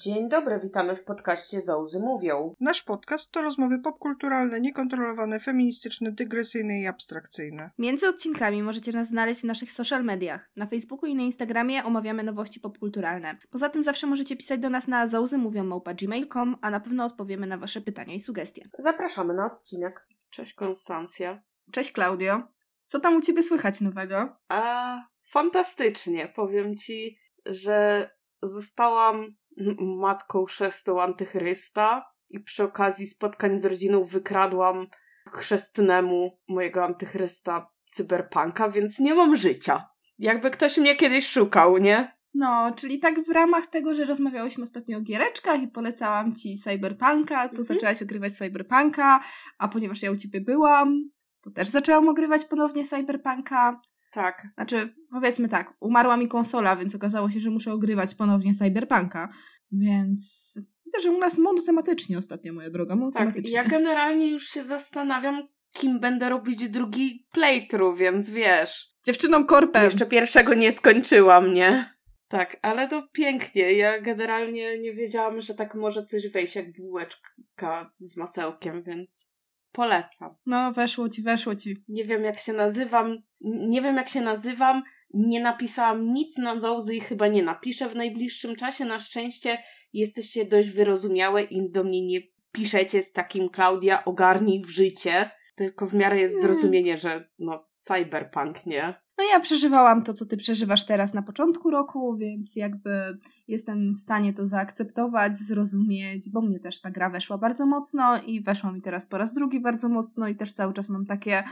Dzień dobry, witamy w podcaście Zauzy Mówią. Nasz podcast to rozmowy popkulturalne, niekontrolowane, feministyczne, dygresyjne i abstrakcyjne. Między odcinkami możecie nas znaleźć w naszych social mediach. Na Facebooku i na Instagramie omawiamy nowości popkulturalne. Poza tym zawsze możecie pisać do nas na zauzymówią.gmail.com, a na pewno odpowiemy na wasze pytania i sugestie. Zapraszamy na odcinek. Cześć Konstancja. Cześć Klaudio. Co tam u ciebie słychać nowego? A fantastycznie. Powiem ci, że zostałam matką chrzestą antychrysta i przy okazji spotkań z rodziną wykradłam chrzestnemu mojego antychrysta cyberpunka, więc nie mam życia. Jakby ktoś mnie kiedyś szukał, nie? No, czyli tak w ramach tego, że rozmawiałyśmy ostatnio o giereczkach i polecałam ci Cyberpunka, to Mhm. zaczęłaś ogrywać Cyberpunka, a ponieważ ja u ciebie byłam, to też zaczęłam ogrywać ponownie Cyberpunka. Tak. Znaczy, powiedzmy tak, umarła mi konsola, więc okazało się, że muszę ogrywać ponownie Cyberpunka. Więc widzę, że u nas monotematycznie ostatnio, moja droga, Tak, monotematycznie. ja generalnie już się zastanawiam, kim będę robić drugi playthrough, więc wiesz. Dziewczyną korpem. Jeszcze pierwszego nie skończyłam, nie? Tak, ale to pięknie. Ja generalnie nie wiedziałam, że tak może coś wejść jak bułeczka z masełkiem, więc polecam. No, weszło ci, weszło ci. Nie wiem jak się nazywam, nie wiem jak się nazywam, nie napisałam nic na Zouzy i chyba nie napiszę w najbliższym czasie. Na szczęście jesteście dość wyrozumiałe i do mnie nie piszecie z takim Klaudia ogarnij w życie, tylko w miarę jest Nie. zrozumienie, że no cyberpunk, nie? No ja przeżywałam to, co ty przeżywasz teraz na początku roku, więc jakby jestem w stanie to zaakceptować, zrozumieć, bo mnie też ta gra weszła bardzo mocno i weszła mi teraz po raz drugi bardzo mocno i też cały czas mam takie,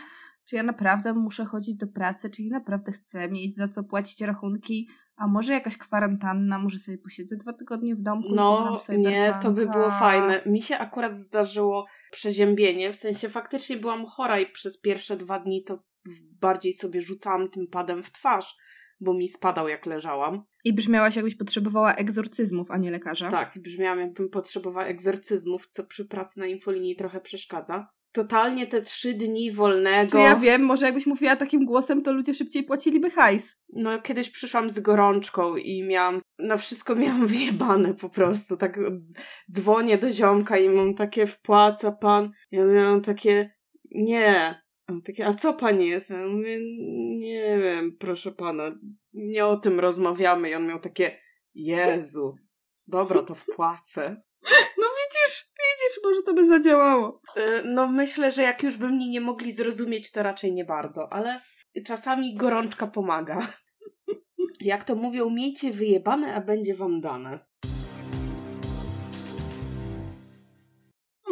czy ja naprawdę muszę chodzić do pracy, czy ja naprawdę chcę mieć za co płacić rachunki, a może jakaś kwarantanna, może sobie posiedzę dwa tygodnie w domku No nie, to by było fajne. Mi się akurat zdarzyło przeziębienie, w sensie faktycznie byłam chora i przez pierwsze dwa dni to bardziej sobie rzucałam tym padem w twarz, bo mi spadał jak leżałam. I brzmiałaś jakbyś potrzebowała egzorcyzmów, a nie lekarza. Tak, brzmiałam jakbym potrzebowała egzorcyzmów, co przy pracy na infolinii trochę przeszkadza. Totalnie te trzy dni wolnego. Czy ja wiem, może jakbyś mówiła takim głosem, to ludzie szybciej płaciliby hajs. No, kiedyś przyszłam z gorączką i miałam, na wszystko miałam wyjebane po prostu. Tak dz- dzwonię do ziomka i mam takie, wpłaca pan. Ja miałam takie, nie. On takie, a co pani jest? Ja mówię, nie wiem, proszę pana, nie o tym rozmawiamy. I on miał takie, Jezu, dobra, to wpłacę. No widzisz, widzisz, może to by zadziałało. Y, No myślę, że jak już by mnie nie mogli zrozumieć, to raczej nie bardzo, ale czasami gorączka pomaga. Jak to mówią, miejcie wyjebane, a będzie wam dane.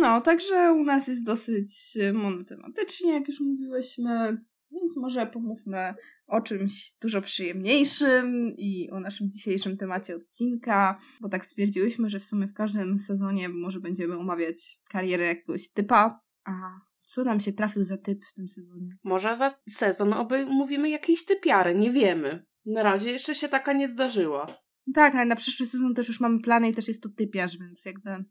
No, także u nas jest dosyć e, monotematycznie, jak już mówiłyśmy, więc może pomówmy o czymś dużo przyjemniejszym i o naszym dzisiejszym temacie odcinka, bo tak stwierdziłyśmy, że w sumie w każdym sezonie może będziemy omawiać karierę jakiegoś typa, a co nam się trafił za typ w tym sezonie? Może za sezon oby mówimy jakiejś typiary, nie wiemy. Na razie jeszcze się taka nie zdarzyła. Tak, ale na przyszły sezon też już mamy plany i też jest to typiarz, więc jakby...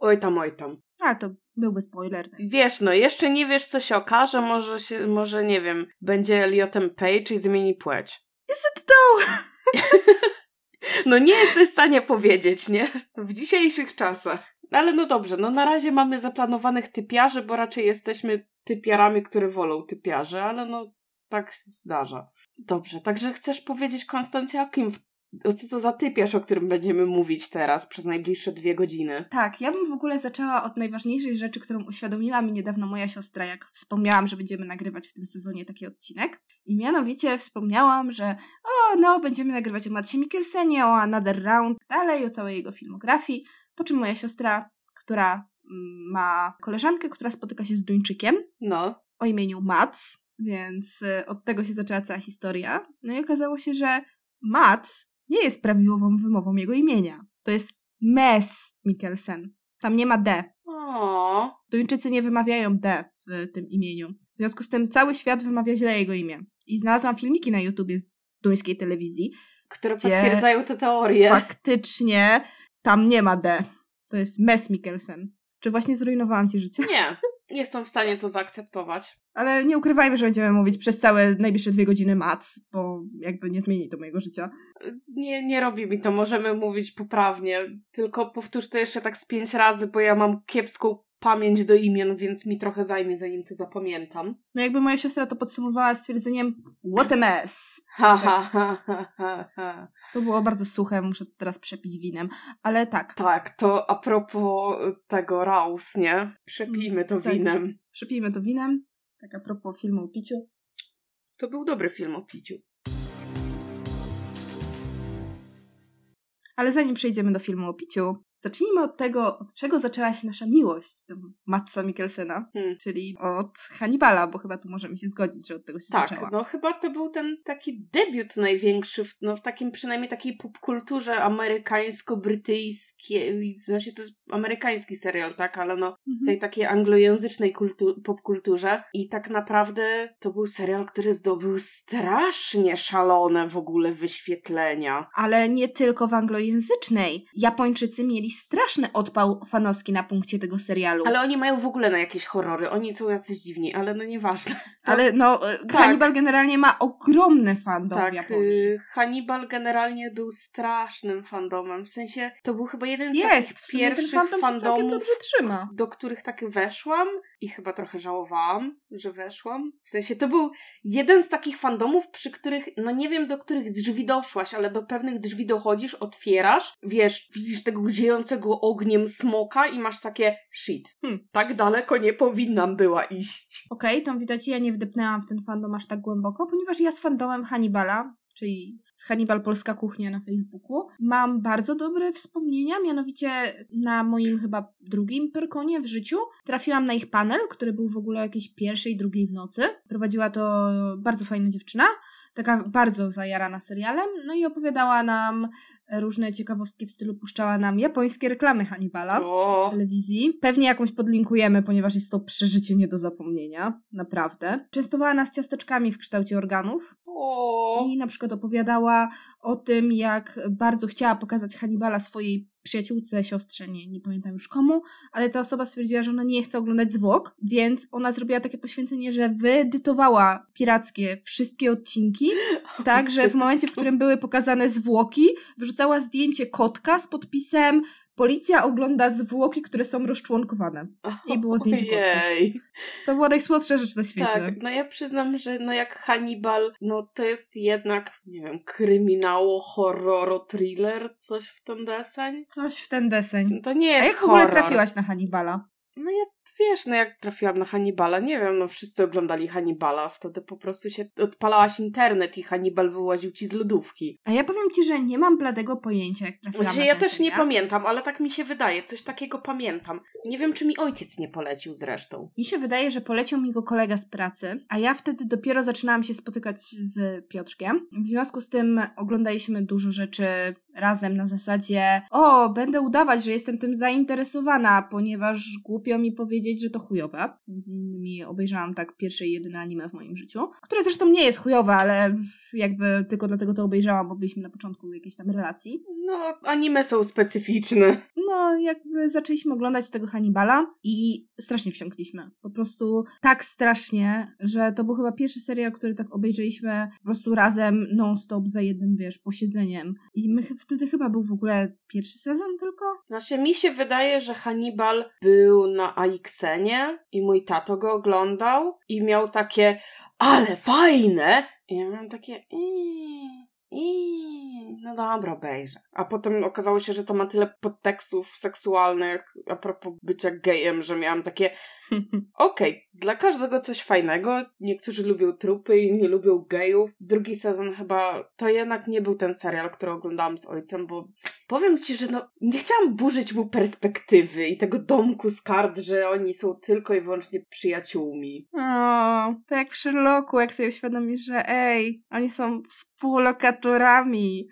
Oj tam, oj tam. A, to byłby spoiler. Więc... Wiesz, no jeszcze nie wiesz, co się okaże, może się, może nie wiem, będzie Eliotem Page i zmieni płeć. Is it though? No nie jesteś w stanie powiedzieć, nie? W dzisiejszych czasach. Ale no dobrze, no na razie mamy zaplanowanych typiarzy, bo raczej jesteśmy typiarami, które wolą typiarzy, ale no tak się zdarza. Dobrze, także chcesz powiedzieć Konstancja o kim? O co to za typiarz, o którym będziemy mówić teraz przez najbliższe dwie godziny? Tak, ja bym w ogóle zaczęła od najważniejszej rzeczy, którą uświadomiła mi niedawno moja siostra, jak wspomniałam, że będziemy nagrywać w tym sezonie taki odcinek. I mianowicie wspomniałam, że o, no, będziemy nagrywać o Matsie Mikkelsenie, o Another Round, dalej, o całej jego filmografii. Po czym moja siostra, która mm, ma koleżankę, która spotyka się z Duńczykiem No, o imieniu Mats, więc y, od tego się zaczęła cała historia. No i okazało się, że Mats nie jest prawidłową wymową jego imienia. To jest Mes Mikkelsen. Tam nie ma D. o, Duńczycy nie wymawiają D w tym imieniu. W związku z tym cały świat wymawia źle jego imię. I znalazłam filmiki na YouTubie z duńskiej telewizji. które potwierdzają te teorie. Faktycznie tam nie ma D. To jest Mes Mikkelsen. Czy właśnie zrujnowałam ci życie? Nie, jestem w stanie to zaakceptować. Ale nie ukrywajmy, że będziemy mówić przez całe najbliższe dwie godziny mac, bo jakby nie zmieni to mojego życia. Nie, nie robi mi to, możemy mówić poprawnie. Tylko powtórz to jeszcze tak z pięć razy, bo ja mam kiepską pamięć do imion, więc mi trochę zajmie, zanim to zapamiętam. No jakby moja siostra to podsumowała stwierdzeniem what a mess. Ha, ha, ha, ha, ha, ha. To było bardzo suche, muszę teraz przepić winem. Ale tak, Tak, to a propos tego Raus, nie? Przepijmy to Tak. winem. przepijmy to winem. Tak a propos filmu o piciu. To był dobry film o piciu. Ale zanim przejdziemy do filmu o piciu, zacznijmy od tego, od czego zaczęła się nasza miłość do Matsa Mikkelsena, Hmm. czyli od Hannibala, bo chyba tu możemy się zgodzić, że od tego się Tak, zaczęła. no chyba to był ten taki debiut największy, w, no w takim przynajmniej takiej popkulturze amerykańsko-brytyjskiej, w sensie to jest amerykański serial, tak, ale no Mhm. tej takiej anglojęzycznej kultu- popkulturze i tak naprawdę to był serial, który zdobył strasznie szalone w ogóle wyświetlenia. Ale nie tylko w anglojęzycznej. Japończycy mieli straszny odpał fanowski na punkcie tego serialu. Ale oni mają w ogóle na jakieś horrory, oni są jacyś dziwni, ale no nieważne. Ale no, e, Hannibal generalnie ma ogromny fandom w Tak, Japonii. Hannibal generalnie był strasznym fandomem. W sensie to był chyba jeden z Jest, pierwszych fandom fandomów, do których tak weszłam i chyba trochę żałowałam, że weszłam. W sensie to był jeden z takich fandomów, przy których, no nie wiem do których drzwi doszłaś, ale do pewnych drzwi dochodzisz, otwierasz, wiesz, widzisz tego ziejącego ogniem smoka i masz takie shit. Hmm, tak daleko nie powinnam była iść. Okej, to widać, ja nie wdepnęłam w ten fandom aż tak głęboko, ponieważ ja z fandomem Hannibala, czyli z Hannibal Polska Kuchnia na Facebooku, mam bardzo dobre wspomnienia, mianowicie na moim chyba drugim perkonie w życiu trafiłam na ich panel, który był w ogóle jakiejś pierwszej, drugiej w nocy. Prowadziła to bardzo fajna dziewczyna, taka bardzo zajarana serialem, no i opowiadała nam różne ciekawostki w stylu, puszczała nam japońskie reklamy Hannibala O, z telewizji. Pewnie jakąś podlinkujemy, ponieważ jest to przeżycie nie do zapomnienia. Naprawdę. Częstowała nas ciasteczkami w kształcie organów o. i na przykład opowiadała o tym, jak bardzo chciała pokazać Hannibala swojej przyjaciółce, siostrze, nie, nie pamiętam już komu, ale ta osoba stwierdziła, że ona nie chce oglądać zwłok, więc ona zrobiła takie poświęcenie, że wyedytowała pirackie wszystkie odcinki, tak, że w momencie, w którym były pokazane zwłoki, wrzucała zdjęcie kotka z podpisem Policja ogląda zwłoki, które są rozczłonkowane. I było zdjęcie. Ojej. To była najsłodsza rzecz na świecie. Tak, no ja przyznam, że no jak Hannibal, no to jest jednak, nie wiem, kryminało, horror, thriller, coś w ten deseń. Coś w ten deseń. To nie A jest jak w ogóle horror. trafiłaś na Hannibala? No ja, wiesz, no jak trafiłam na Hannibala, nie wiem, no wszyscy oglądali Hannibala, wtedy po prostu się odpalałaś internet i Hannibal wyłaził ci z lodówki. A ja powiem ci, że nie mam bladego pojęcia, jak trafiłam Znaczy, na ja też nie pamiętam, ale tak mi się wydaje, coś takiego pamiętam. Nie wiem, czy mi ojciec nie polecił zresztą. Mi się wydaje, że poleciał mi go kolega z pracy, a ja wtedy dopiero zaczynałam się spotykać z Piotrkiem. W związku z tym oglądaliśmy dużo rzeczy razem na zasadzie o, będę udawać, że jestem tym zainteresowana, ponieważ głupio mi powiedzieć, że to chujowe. Między innymi obejrzałam tak pierwsze i jedyne anime w moim życiu, które zresztą nie jest chujowe, ale jakby tylko dlatego to obejrzałam, bo byliśmy na początku jakiejś tam relacji. No, anime są specyficzne. No, jakby zaczęliśmy oglądać tego Hannibala i strasznie wsiąkliśmy. Po prostu tak strasznie, że to był chyba pierwszy serial, który tak obejrzeliśmy po prostu razem non-stop za jednym, wiesz, posiedzeniem. I my wtedy chyba był w ogóle pierwszy sezon tylko? Znaczy, mi się wydaje, że Hannibal był na AXN-ie i mój tato go oglądał i miał takie, ale fajne! I ja miałam takie, iii, iii, no dobra, obejrzę. A potem okazało się, że to ma tyle podtekstów seksualnych a propos bycia gejem, że miałam takie, okej, dla każdego coś fajnego. Niektórzy lubią trupy, inni lubią gejów. Drugi sezon chyba, to jednak nie był ten serial, który oglądałam z ojcem, bo powiem ci, że no, nie chciałam burzyć mu perspektywy i tego domku z kart, że oni są tylko i wyłącznie przyjaciółmi. O, to jak w Sherlocku, jak sobie uświadomisz, że ej, oni są współlokatorami.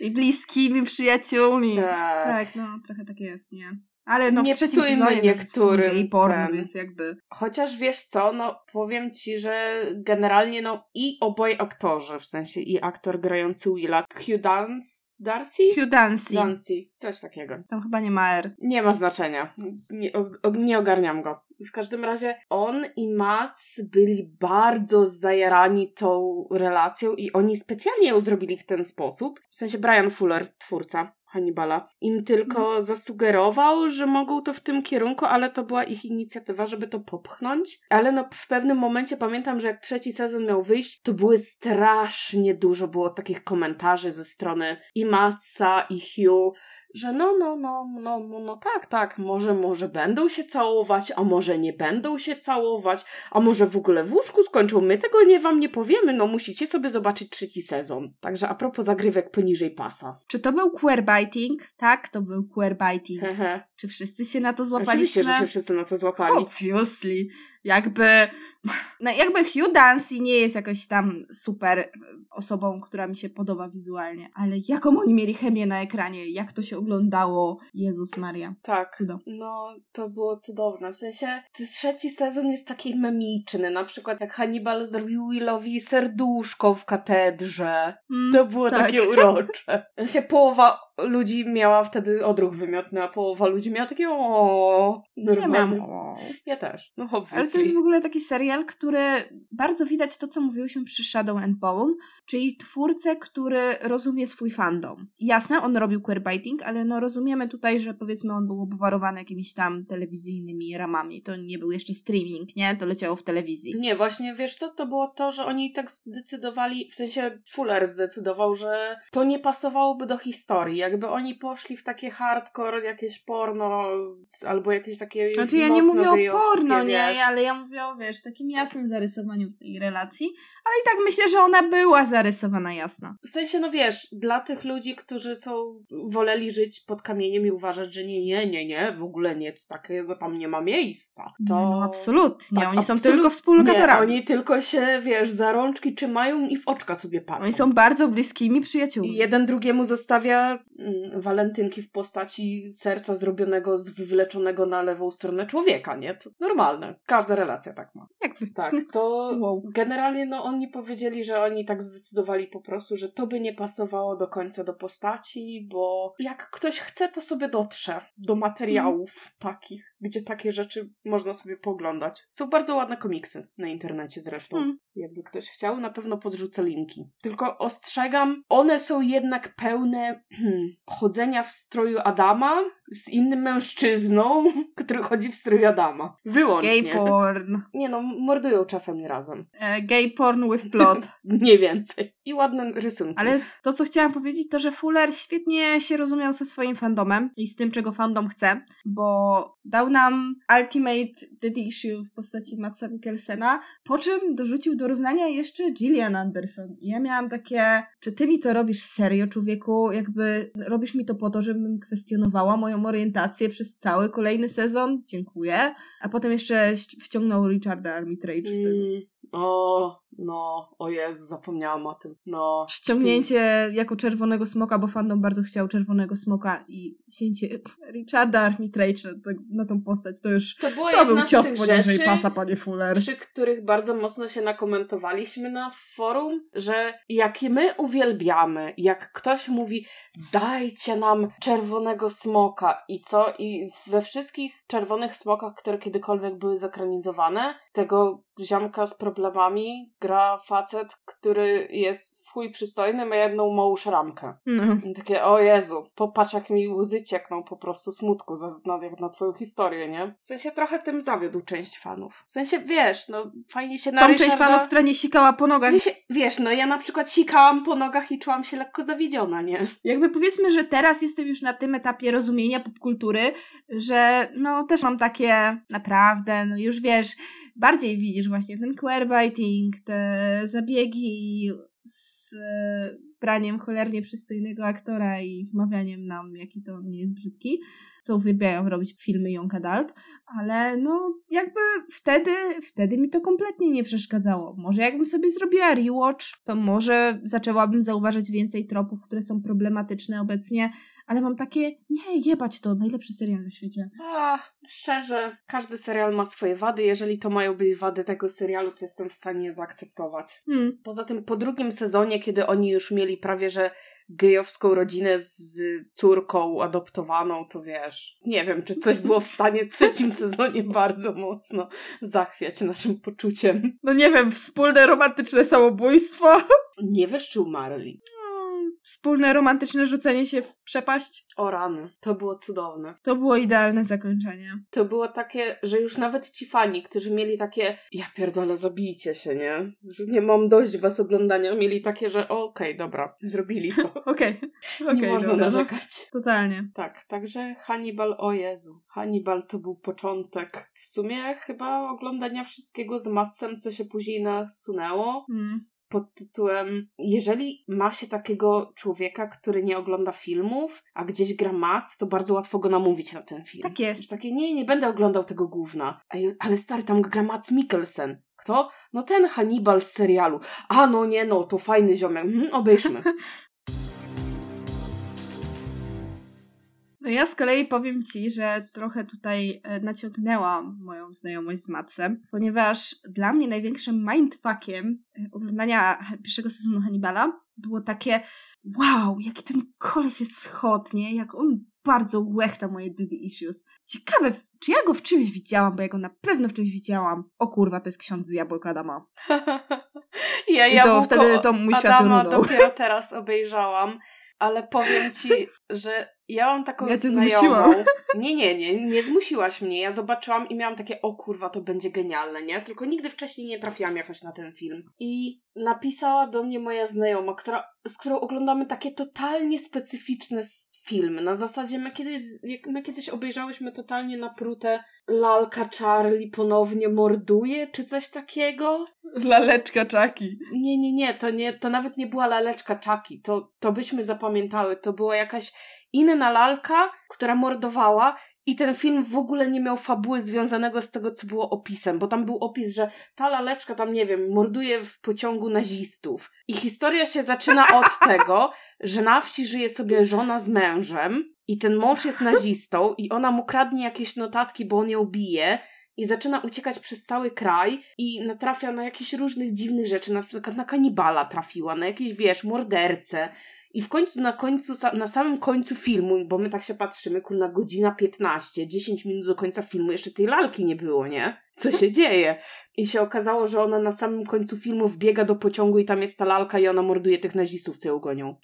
i bliskimi przyjaciółmi. Tak. Tak, no trochę tak jest, nie? Ale no Nie psujmy niektórym i porno, więc jakby... Chociaż wiesz co, no powiem ci, że generalnie no i oboje aktorzy, w sensie i aktor grający Willa, Hugh Dance, Darcy? Hugh Dancy. Dancy, coś takiego. Tam chyba nie ma R. Nie ma znaczenia. Nie, o, nie ogarniam go. W każdym razie on i Max byli bardzo zajarani tą relacją i oni specjalnie ją zrobili w ten sposób. W sensie Brian Fuller, twórca Hannibala, im tylko zasugerował, że mogą to w tym kierunku, ale to była ich inicjatywa, żeby to popchnąć. Ale no w pewnym momencie pamiętam, że jak trzeci sezon miał wyjść, to były strasznie dużo było takich komentarzy ze strony i Maxa i Hugh, że no, no, no, no, no, no tak, tak, może, może będą się całować, a może nie będą się całować, a może w ogóle w łóżku skończą, my tego nie wam nie powiemy, no musicie sobie zobaczyć trzeci sezon. Także a propos zagrywek poniżej pasa. Czy to był queerbiting? Tak, to był queerbiting. Czy wszyscy się na to złapaliśmy? Oczywiście, że się wszyscy na to złapali. Obviously. Jakby, no jakby Hugh Dancy nie jest jakoś tam super osobą, która mi się podoba wizualnie, ale jaką oni mieli chemię na ekranie, jak to się oglądało, Jezus Maria, Tak. cudo. No, to było cudowne. W sensie, trzeci sezon jest taki memiczny. Na przykład, jak Hannibal zrobił Willowi serduszko w katedrze. Mm, To było tak. takie urocze. W sensie, połowa ludzi miała wtedy odruch wymiotny, a połowa ludzi miała takie o Nie normalne. mam. o. Ja też. No, Ale to obviously. jest w ogóle taki serial, który bardzo widać to, co mówiłyśmy przy Shadow and Bone, czyli twórcę, który rozumie swój fandom. Jasne, on robił queerbiting, ale no rozumiemy tutaj, że powiedzmy on był obwarowany jakimiś tam telewizyjnymi ramami. To nie był jeszcze streaming, nie? To leciało w telewizji. Nie, właśnie wiesz co, to było to, że oni tak zdecydowali, w sensie Fuller zdecydował, że to nie pasowałoby do historii. Jakby oni poszli w takie hardcore, jakieś porno, albo jakieś takie. Znaczy ja nie mówię o porno, nie, wiesz. ale ja mówię o, wiesz, takim jasnym zarysowaniu tej relacji, ale i tak myślę, że ona była zarysowana jasno. W sensie, no wiesz, dla tych ludzi, którzy są, woleli żyć pod kamieniem i uważać, że nie, nie, nie, nie, w ogóle nic takiego tam nie ma miejsca. To... No absolutnie, Tak, oni są absolut- tylko współlokatorami. Nie, oni tylko się, wiesz, za rączki trzymają i w oczka sobie patrzą. Oni są bardzo bliskimi przyjaciółmi. I jeden drugiemu zostawia mm, walentynki w postaci serca zrobionego z wywleczonego na lewą stronę człowieka, nie? To normalne. Każda relacja tak ma. Jakby. Tak, to Wow. generalnie no oni powiedzieli, że oni tak zdecydowali po prostu, że to by nie pasowało do końca do postaci, bo jak ktoś chce, to sobie dotrze do materiałów takich, gdzie takie rzeczy można sobie pooglądać. Są bardzo ładne komiksy na internecie zresztą. Mm. Jakby ktoś chciał, na pewno podrzucę linki. Tylko ostrzegam, one są jednak pełne hmm, chodzenia w stroju Adama z innym mężczyzną, który chodzi w stroju Adama. Wyłącznie. Gay porn. Nie no, mordują czasem razem. E, gay porn with plot. Nie więcej. I ładne rysunki. Ale to, co chciałam powiedzieć, to, że Fuller świetnie się rozumiał ze swoim fandomem i z tym, czego fandom chce, bo dał nam Ultimate Issue w postaci Matsa Mikkelsena, po czym dorzucił do równania jeszcze Gillian Anderson. I ja miałam takie, czy ty mi to robisz serio, człowieku? Jakby robisz mi to po to, żebym kwestionowała moją orientację przez cały kolejny sezon? Dziękuję. A potem jeszcze wciągnął Richarda Armitage. w. Mm, o, no, o Jezu, zapomniałam o tym. No. Ściągnięcie jako czerwonego smoka, bo fandom bardzo chciał czerwonego smoka i wzięcie Richarda Armitrage'a na, na tą postać, to już To, to był cios poniżej pasa, panie Fuller. przy których bardzo mocno się nakomentowaliśmy na forum, że jak my uwielbiamy, jak ktoś mówi dajcie nam czerwonego smoka i co? I we wszystkich czerwonych smokach, które kiedykolwiek były zekranizowane, tego ziomka z problemami gra facet, który jest w chuj przystojny, ma jedną małą szramkę. No. I takie, o Jezu, popatrz jak mi łzy ciekną po prostu smutku za, na, jak na twoją historię, nie? W sensie trochę tym zawiódł część fanów. W sensie, wiesz, no fajnie się na Tą Ryszarda... część fanów, która nie sikała po nogach. Wiesz, wiesz, no ja na przykład sikałam po nogach i czułam się lekko zawiedziona, nie? Jakby powiedzmy, że teraz jestem już na tym etapie rozumienia popkultury, że no też mam takie naprawdę, no już wiesz, bardziej widzisz właśnie ten queerbiting, te zabiegi z braniem cholernie przystojnego aktora i wmawianiem nam, jaki to nie jest brzydki, co uwielbiają robić filmy Young Adult, ale no jakby wtedy, wtedy mi to kompletnie nie przeszkadzało. Może jakbym sobie zrobiła rewatch, to może zaczęłabym zauważać więcej tropów, które są problematyczne obecnie, ale mam takie, nie, jebać to, najlepszy serial na świecie. A, szczerze, każdy serial ma swoje wady. Jeżeli to mają być wady tego serialu, to jestem w stanie je zaakceptować. Hmm. Poza tym po drugim sezonie, kiedy oni już mieli prawie że gejowską rodzinę z córką adoptowaną, to wiesz, nie wiem, czy coś było w stanie w trzecim sezonie bardzo mocno zachwiać naszym poczuciem. No nie wiem, wspólne romantyczne samobójstwo. Nie wiesz, czy umarli. Wspólne romantyczne rzucenie się w przepaść. O rany, to było cudowne. To było idealne zakończenie. To było takie, że już nawet ci fani, którzy mieli takie, ja pierdolę, zabijcie się, nie? Że nie mam dość was oglądania, mieli takie, że okej, dobra, zrobili to. Okej, okej, nie można dobra, no. narzekać. Totalnie. Tak, także Hannibal, o Jezu. Hannibal to był początek w sumie chyba oglądania wszystkiego z Matsem, co się później nasunęło Mm. Pod tytułem jeżeli ma się takiego człowieka, który nie ogląda filmów, a gdzieś gra Mats, to bardzo łatwo go namówić na ten film. Tak jest. Że takie, nie, nie będę oglądał tego gówna. A je- Ale stary, tam gra Mats Mikkelsen. Kto? No ten Hannibal z serialu. A no nie, no, to fajny ziomek. Mhm, obejrzmy. No ja z kolei powiem Ci, że trochę tutaj e, naciągnęłam moją znajomość z Matsem, ponieważ dla mnie największym mindfuckiem e, oglądania pierwszego sezonu Hannibala było takie wow, jaki ten koleś jest schod, nie? Jak on bardzo łechta moje daddy issues. Ciekawe, czy ja go w czymś widziałam, bo ja go na pewno w czymś widziałam. O kurwa, to jest ksiądz z jabłek Adama. Ja I to jabłko wtedy to mój świat Adama runął. dopiero teraz obejrzałam, ale powiem ci, że ja mam taką Ja cię znajomą. zmusiłam. Nie, nie, nie, nie zmusiłaś mnie. Ja zobaczyłam i miałam takie, o kurwa, to będzie genialne, nie? Tylko nigdy wcześniej nie trafiłam jakoś na ten film. I napisała do mnie moja znajoma, która, z którą oglądamy takie totalnie specyficzne filmy. Na zasadzie my kiedyś, my kiedyś obejrzałyśmy totalnie naprute Lalka Charlie ponownie morduje, czy coś takiego. Laleczka czaki. Nie, nie, nie, to nie, to nawet nie była laleczka Czaki, to, to byśmy zapamiętały, to była jakaś inna lalka, która mordowała i ten film w ogóle nie miał fabuły związanego z tego, co było opisem, bo tam był opis, że ta laleczka tam, nie wiem, morduje w pociągu nazistów. I historia się zaczyna od tego, że na wsi żyje sobie żona z mężem i ten mąż jest nazistą i ona mu kradnie jakieś notatki, bo on ją bije i zaczyna uciekać przez cały kraj i natrafia na jakieś różnych dziwnych rzeczy, na przykład na kanibala trafiła, na jakieś, wiesz, mordercę. I w końcu, na końcu, na samym końcu filmu, bo my tak się patrzymy, kurna, godzina 15, 10 minut do końca filmu, jeszcze tej lalki nie było, nie? Co się dzieje? I się okazało, że ona na samym końcu filmu wbiega do pociągu i tam jest ta lalka i ona morduje tych nazistów, co ją gonią.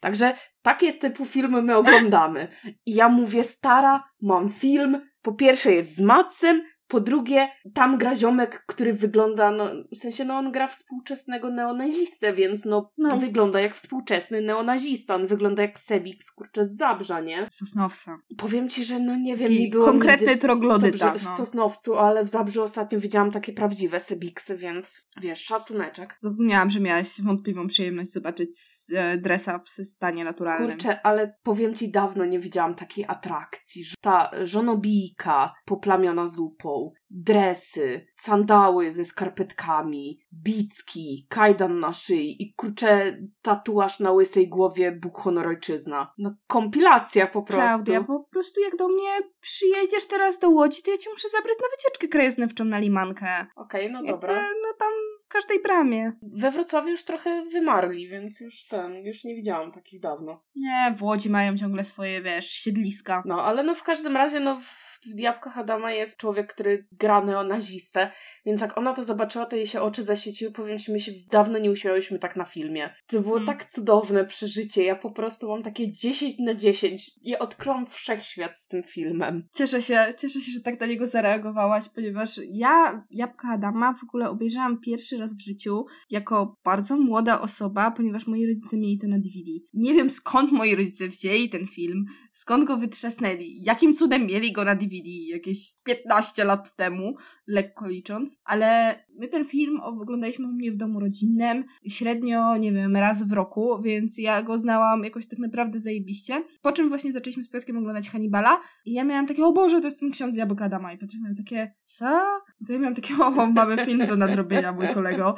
Także takie typu filmy my oglądamy. I ja mówię, stara, mam film. Po pierwsze jest z Matsem, po drugie, tam gra ziomek, który wygląda, no, w sensie, no on gra współczesnego neonazistę, więc no, No. wygląda jak współczesny neonazista. On wygląda jak Sebik, kurczę, z Zabrza, nie? Sosnowca. Powiem ci, że no nie wiem, nie było konkretny w troglodyta, Zabrze- no. w Sosnowcu, ale w Zabrzu ostatnio widziałam takie prawdziwe Sebiksy, więc wiesz, szacuneczek. Zapomniałam, że miałaś wątpliwą przyjemność zobaczyć e, dresa w stanie naturalnym. Kurczę, ale powiem ci, dawno nie widziałam takiej atrakcji, że ta żonobijka poplamiona zupą, dresy, sandały ze skarpetkami, bicki, kajdan na szyi i kurczę, tatuaż na łysej głowie Bóg honor ojczyzna. No kompilacja po prostu. Klaudia, po prostu jak do mnie przyjedziesz teraz do Łodzi, to ja cię muszę zabrać na wycieczkę krajoznawczą na Limankę. Okej, no Jakby, dobra. no tam w każdej bramie. We Wrocławiu już trochę wymarli, więc już ten, już nie widziałam takich dawno. Nie, w Łodzi mają ciągle swoje, wiesz, siedliska. No, ale no w każdym razie, no w w Jabłkach Adama jest człowiek, który gra neonazistę, więc jak ona to zobaczyła, to jej się oczy zaświeciły. Powiem ci, my się dawno nie uśmiałyśmy tak na filmie. To było Hmm. tak cudowne przeżycie. Ja po prostu mam takie 10 na 10. Ja odkryłam wszechświat z tym filmem. Cieszę się, cieszę się, że tak na niego zareagowałaś, ponieważ ja Jabłka Adama w ogóle obejrzałam pierwszy raz w życiu jako bardzo młoda osoba, ponieważ moi rodzice mieli to na DVD. Nie wiem skąd moi rodzice wzięli ten film, skąd go wytrzasnęli, jakim cudem mieli go na DVD jakieś 15 lat temu, lekko licząc, ale my ten film oglądaliśmy u mnie w domu rodzinnym, średnio, nie wiem, raz w roku, więc ja go znałam jakoś tak naprawdę zajebiście. Po czym właśnie zaczęliśmy z Piotrkiem oglądać Hannibala i ja miałam takie, o Boże, to jest ten ksiądz Jabłka Adama i Piotrek miał takie, co? To ja miałam takie, o, mamy film do nadrobienia, mój kolego.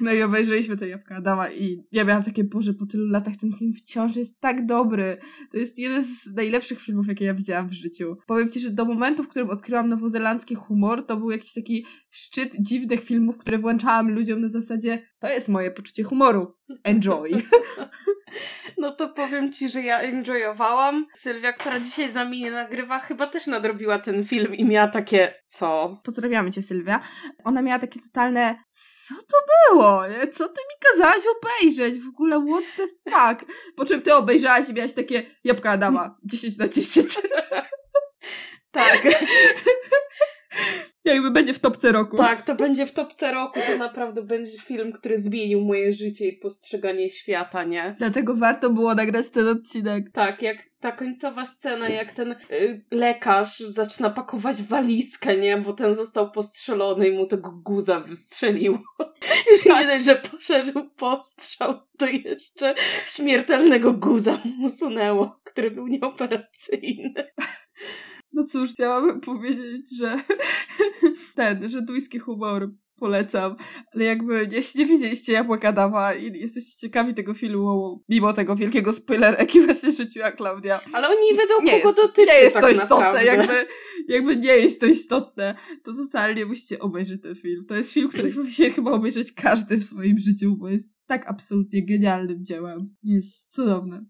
No i obejrzeliśmy to Jabłka Adama i ja miałam takie, Boże, po tylu latach ten film wciąż jest tak dobry. To jest jeden z najlepszych filmów, jakie ja widziałam w życiu. Powiem Ci, że do momentu, w którym odkryłam nowozelandzki humor, to był jakiś taki szczyt dziwnych filmów, które włączałam ludziom na zasadzie, to jest moje poczucie humoru. Enjoy. No to powiem ci, że ja enjoyowałam. Sylwia, która dzisiaj za mnie nagrywa, chyba też nadrobiła ten film i miała takie, co? Pozdrawiamy Cię, Sylwia. Ona miała takie totalne, co to było? Co Ty mi kazałaś obejrzeć? W ogóle what the fuck? Po czym Ty obejrzałaś i miałaś takie, jabłka Adama, 10 na 10. Tak. Jakby będzie w topce roku. Tak, to będzie w topce roku. To naprawdę będzie film, który zmienił moje życie i postrzeganie świata, nie? Dlatego warto było nagrać ten odcinek. Tak, jak ta końcowa scena, jak ten y, lekarz zaczyna pakować walizkę, nie? Bo ten został postrzelony i mu tego guza wystrzeliło. Nie dość, że poszerzył postrzał, to jeszcze śmiertelnego guza mu usunęło, który był nieoperacyjny. No cóż, chciałabym powiedzieć, że ten, że duński humor polecam, ale jakby jeśli nie widzieliście Jabłek Adama i jesteście ciekawi tego filmu, mimo tego wielkiego spoilera, jaki właśnie rzuciła Klaudia. Ale oni wiedzą, nie kogo jest, dotyczy Nie jest tak to istotne, jakby, jakby nie jest to istotne, to totalnie musicie obejrzeć ten film. To jest film, który powinien chyba obejrzeć każdy w swoim życiu, bo jest tak absolutnie genialnym dziełem. Jest cudowny.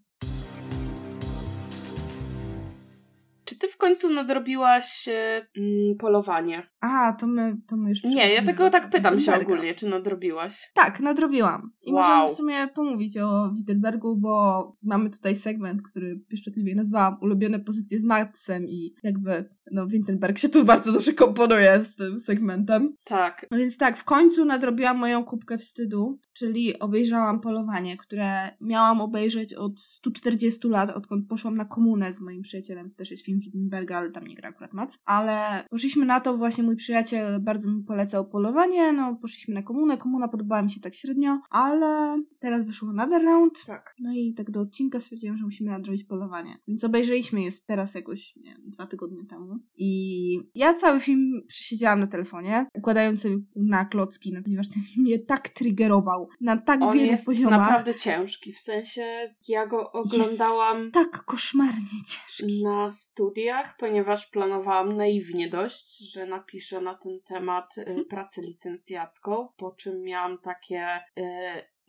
Ty w końcu nadrobiłaś e, mm, polowanie? A, to my, to my już Nie, ja do tak pytam się ogólnie, czy nadrobiłaś? Tak, nadrobiłam. I Wow. możemy w sumie pomówić o Wittenbergu, bo mamy tutaj segment, który pieszczotliwie nazwałam ulubione pozycje z Maxem i jakby no Wittenberg się tu bardzo dobrze komponuje z tym segmentem. Tak. No więc tak, w końcu nadrobiłam moją kubkę wstydu, czyli obejrzałam Polowanie, które miałam obejrzeć od 140 lat, odkąd poszłam na komunę z moim przyjacielem. To też jest film Wittenberga, ale tam nie gra akurat Mac. Ale poszliśmy na to, właśnie mój przyjaciel bardzo mi polecał Polowanie, no poszliśmy na komunę, komuna podobała mi się tak średnio, ale teraz wyszło Another Round, Tak. no i tak do odcinka stwierdziłam, że musimy nadrobić Polowanie. Więc obejrzeliśmy je teraz jakoś, nie wiem, dwa tygodnie temu. I ja cały film przesiedziałam na telefonie, układając sobie na klocki, no, ponieważ ten film mnie tak triggerował na tak On wielu jest poziomach. naprawdę ciężki. W sensie ja go oglądałam Tak koszmarnie ciężki. na studiach, ponieważ planowałam naiwnie dość, że napiszę na ten temat y, Mhm. pracę licencjacką, po czym miałam takie y,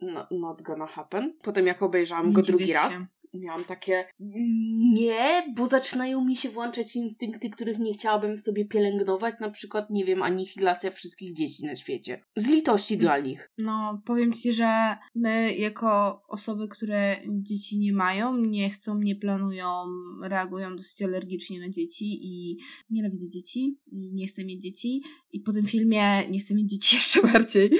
no, not gonna happen. Potem jak obejrzałam go drugi raz, miałam takie nie, bo zaczynają mi się włączać instynkty, których nie chciałabym w sobie pielęgnować, na przykład, nie wiem, anihilacja wszystkich dzieci na świecie. Z litości dla nich. No, powiem ci, że my jako osoby, które dzieci nie mają, nie chcą, nie planują, reagują dosyć alergicznie na dzieci i nienawidzę dzieci nie chcę mieć dzieci i po tym filmie nie chcę mieć dzieci jeszcze bardziej.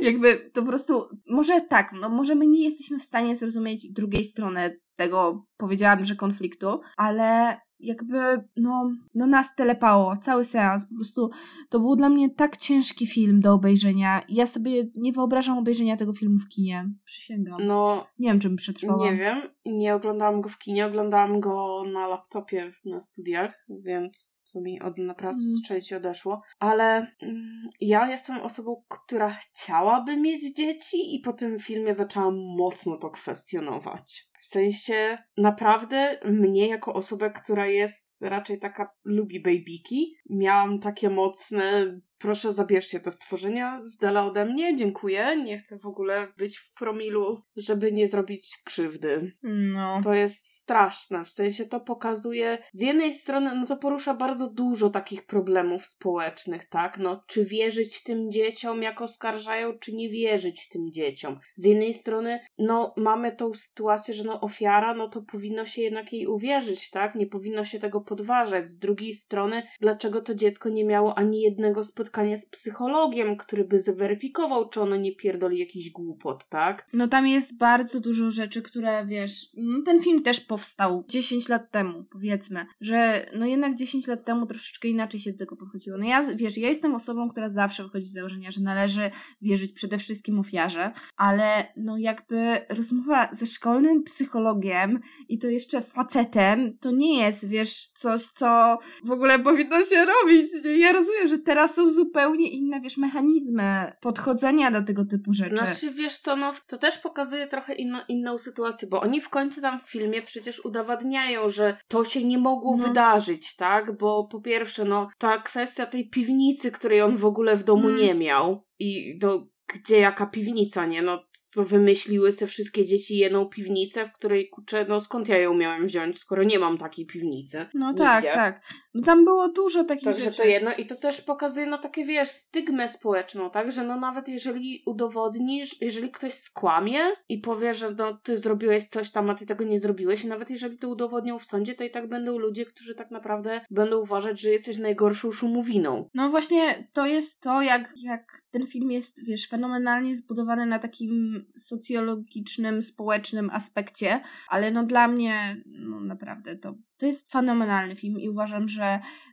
Jakby to po prostu, może tak, no może my nie jesteśmy w stanie zrozumieć drugiej strony tego, powiedziałabym, że konfliktu, ale jakby, no, no nas telepało, cały seans, po prostu to był dla mnie tak ciężki film do obejrzenia. Ja sobie nie wyobrażam obejrzenia tego filmu w kinie. Przysięgam. No, Nie wiem, czym przetrwałam. Nie wiem, nie oglądałam go w kinie, oglądałam go na laptopie na studiach, więc to mi od naprawdę Mm. strzelić odeszło. Ale mm, ja jestem osobą, która chciałaby mieć dzieci i po tym filmie zaczęłam mocno to kwestionować. W sensie naprawdę mnie jako osobę, która jest raczej taka, lubi babyki, miałam takie mocne proszę zabierzcie te stworzenia z dala ode mnie, dziękuję, nie chcę w ogóle być w promilu, żeby nie zrobić krzywdy. No. To jest straszne, w sensie to pokazuje, z jednej strony, no to porusza bardzo dużo takich problemów społecznych, tak? No, czy wierzyć tym dzieciom, jak oskarżają, czy nie wierzyć tym dzieciom. Z jednej strony, no, mamy tą sytuację, że no, ofiara, no to powinno się jednak jej uwierzyć, tak? Nie powinno się tego podważać. Z drugiej strony, dlaczego to dziecko nie miało ani jednego spotkania z psychologiem, który by zweryfikował, czy ono nie pierdoli jakiś głupot, tak? No tam jest bardzo dużo rzeczy, które wiesz, no, ten film też powstał 10 lat temu, powiedzmy, że no jednak 10 lat temu troszeczkę inaczej się do tego podchodziło. No ja, wiesz, ja jestem osobą, która zawsze wychodzi z założenia, że należy wierzyć przede wszystkim ofiarze, ale no jakby rozmowa ze szkolnym psychologiem i to jeszcze facetem, to nie jest, wiesz, coś, co w ogóle powinno się robić. Ja rozumiem, że teraz są zupełnie inne, wiesz, mechanizmy podchodzenia do tego typu rzeczy. Znaczy, wiesz co, no to też pokazuje trochę inno, inną sytuację, bo oni w końcu tam w filmie przecież udowadniają, że to się nie mogło No. wydarzyć, tak? Bo po pierwsze, no ta kwestia tej piwnicy, której on w ogóle w domu Mm. nie miał i do gdzie jaka piwnica, nie? No co wymyśliły se wszystkie dzieci jedną piwnicę, w której, kurczę, no skąd ja ją miałem wziąć, skoro nie mam takiej piwnicy? No Nigdzie. tak, tak. No tam było dużo takich Także rzeczy. to jedno i to też pokazuje no takie, wiesz, stygmę społeczną, tak? Że no nawet jeżeli udowodnisz, jeżeli ktoś skłamie i powie, że no ty zrobiłeś coś tam, a ty tego nie zrobiłeś i nawet jeżeli to udowodnią w sądzie, to i tak będą ludzie, którzy tak naprawdę będą uważać, że jesteś najgorszą szumowiną. No właśnie to jest to, jak, jak ten film jest, wiesz, fenomenalnie zbudowany na takim socjologicznym, społecznym aspekcie, ale no dla mnie, no naprawdę, to, to jest fenomenalny film i uważam, że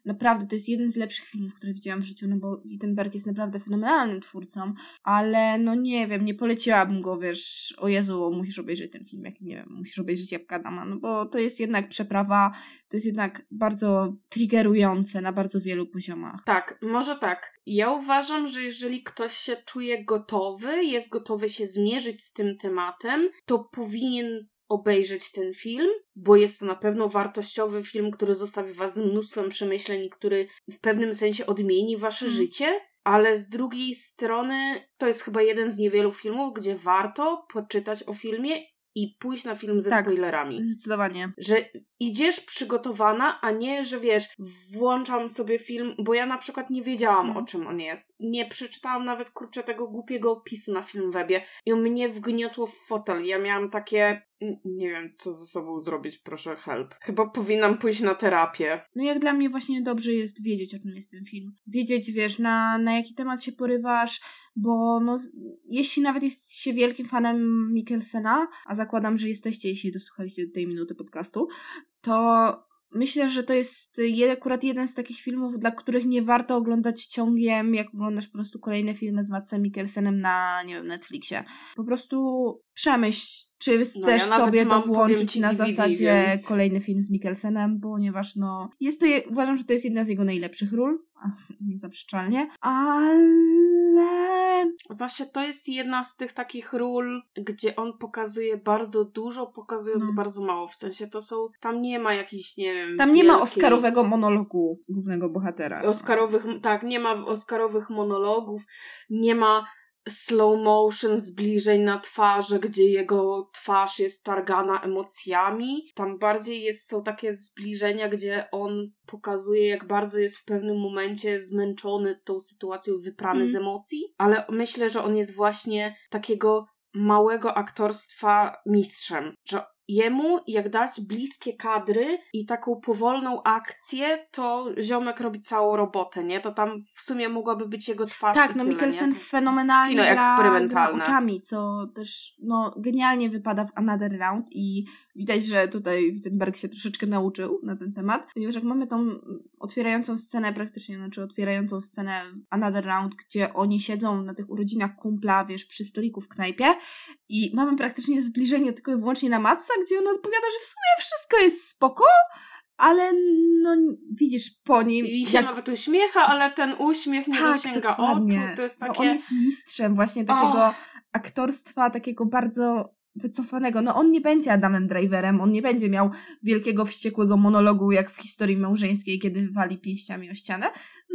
naprawdę to jest jeden z lepszych filmów, które widziałam w życiu, no bo Wittenberg jest naprawdę fenomenalnym twórcą, ale no nie wiem, nie poleciłabym go, wiesz, o Jezu, musisz obejrzeć ten film, jak nie wiem, musisz obejrzeć Jabłka Dama, no bo to jest jednak przeprawa, to jest jednak bardzo triggerujące na bardzo wielu poziomach. Tak, może tak. Ja uważam, że jeżeli ktoś się czuje gotowy, jest gotowy się zmierzyć z tym tematem, to powinien obejrzeć ten film, bo jest to na pewno wartościowy film, który zostawi was mnóstwem przemyśleń, który w pewnym sensie odmieni wasze Mm. życie. Ale z drugiej strony to jest chyba jeden z niewielu filmów, gdzie warto poczytać o filmie i pójść na film ze Tak. spoilerami Zdecydowanie. że idziesz przygotowana, a nie, że wiesz, włączam sobie film, bo ja na przykład nie wiedziałam Mhm. o czym on jest. Nie przeczytałam nawet kurczę tego głupiego opisu na Filmwebie i mnie wgniotło w fotel. Ja miałam takie, nie wiem, co ze sobą zrobić, proszę help. Chyba powinnam pójść na terapię. No jak dla mnie właśnie dobrze jest wiedzieć, o czym jest ten film. Wiedzieć, wiesz, na, na jaki temat się porywasz, bo no, jeśli nawet jesteście wielkim fanem Mikkelsena, a zakładam, że jesteście, jeśli dosłuchaliście do tej minuty podcastu, to myślę, że to jest je, akurat jeden z takich filmów, dla których nie warto oglądać ciągiem, jak oglądasz po prostu kolejne filmy z Matsem Mikkelsenem na, nie wiem, Netflixie. Po prostu przemyśl, czy chcesz No, ja sobie to włączyć ci, na DVD, zasadzie więc- kolejny film z Mikkelsenem, ponieważ no, jest to, uważam, że to jest jedna z jego najlepszych ról, niezaprzeczalnie, ale Właśnie to jest jedna z tych takich ról, gdzie on pokazuje bardzo dużo, pokazując No. bardzo mało. W sensie to są, tam nie ma jakichś, nie wiem... tam nie ma wielkiej- oscarowego monologu głównego bohatera. Oscarowych, tak, nie ma oscarowych monologów, nie ma slow motion zbliżeń na twarze, gdzie jego twarz jest targana emocjami. Tam bardziej jest, są takie zbliżenia, gdzie on pokazuje, jak bardzo jest w pewnym momencie zmęczony tą sytuacją, wyprany Mm. z emocji, ale myślę, że on jest właśnie takiego małego aktorstwa mistrzem, że jemu jak dać bliskie kadry i taką powolną akcję, to ziomek robi całą robotę, nie? To tam w sumie mogłaby być jego twarz Tak, no tyle, Mikkelsen nie? Fenomenalnie Kino gra, gra oczami, co też no, genialnie wypada w Another Round i widać, że tutaj Wittenberg się troszeczkę nauczył na ten temat, ponieważ jak mamy tą otwierającą scenę praktycznie, znaczy otwierającą scenę Another Round, gdzie oni siedzą na tych urodzinach kumpla, wiesz, przy stoliku w knajpie i mamy praktycznie zbliżenie tylko i wyłącznie na Matsa, gdzie on odpowiada, że w sumie wszystko jest spoko, ale no widzisz po nim, I się jak nawet uśmiecha, ale ten uśmiech nie dosięga oczu. To jest no, takie... on jest mistrzem właśnie takiego aktorstwa, takiego bardzo wycofanego. No on nie będzie Adamem Driverem, on nie będzie miał wielkiego, wściekłego monologu jak w historii małżeńskiej, kiedy wali pięściami o ścianę.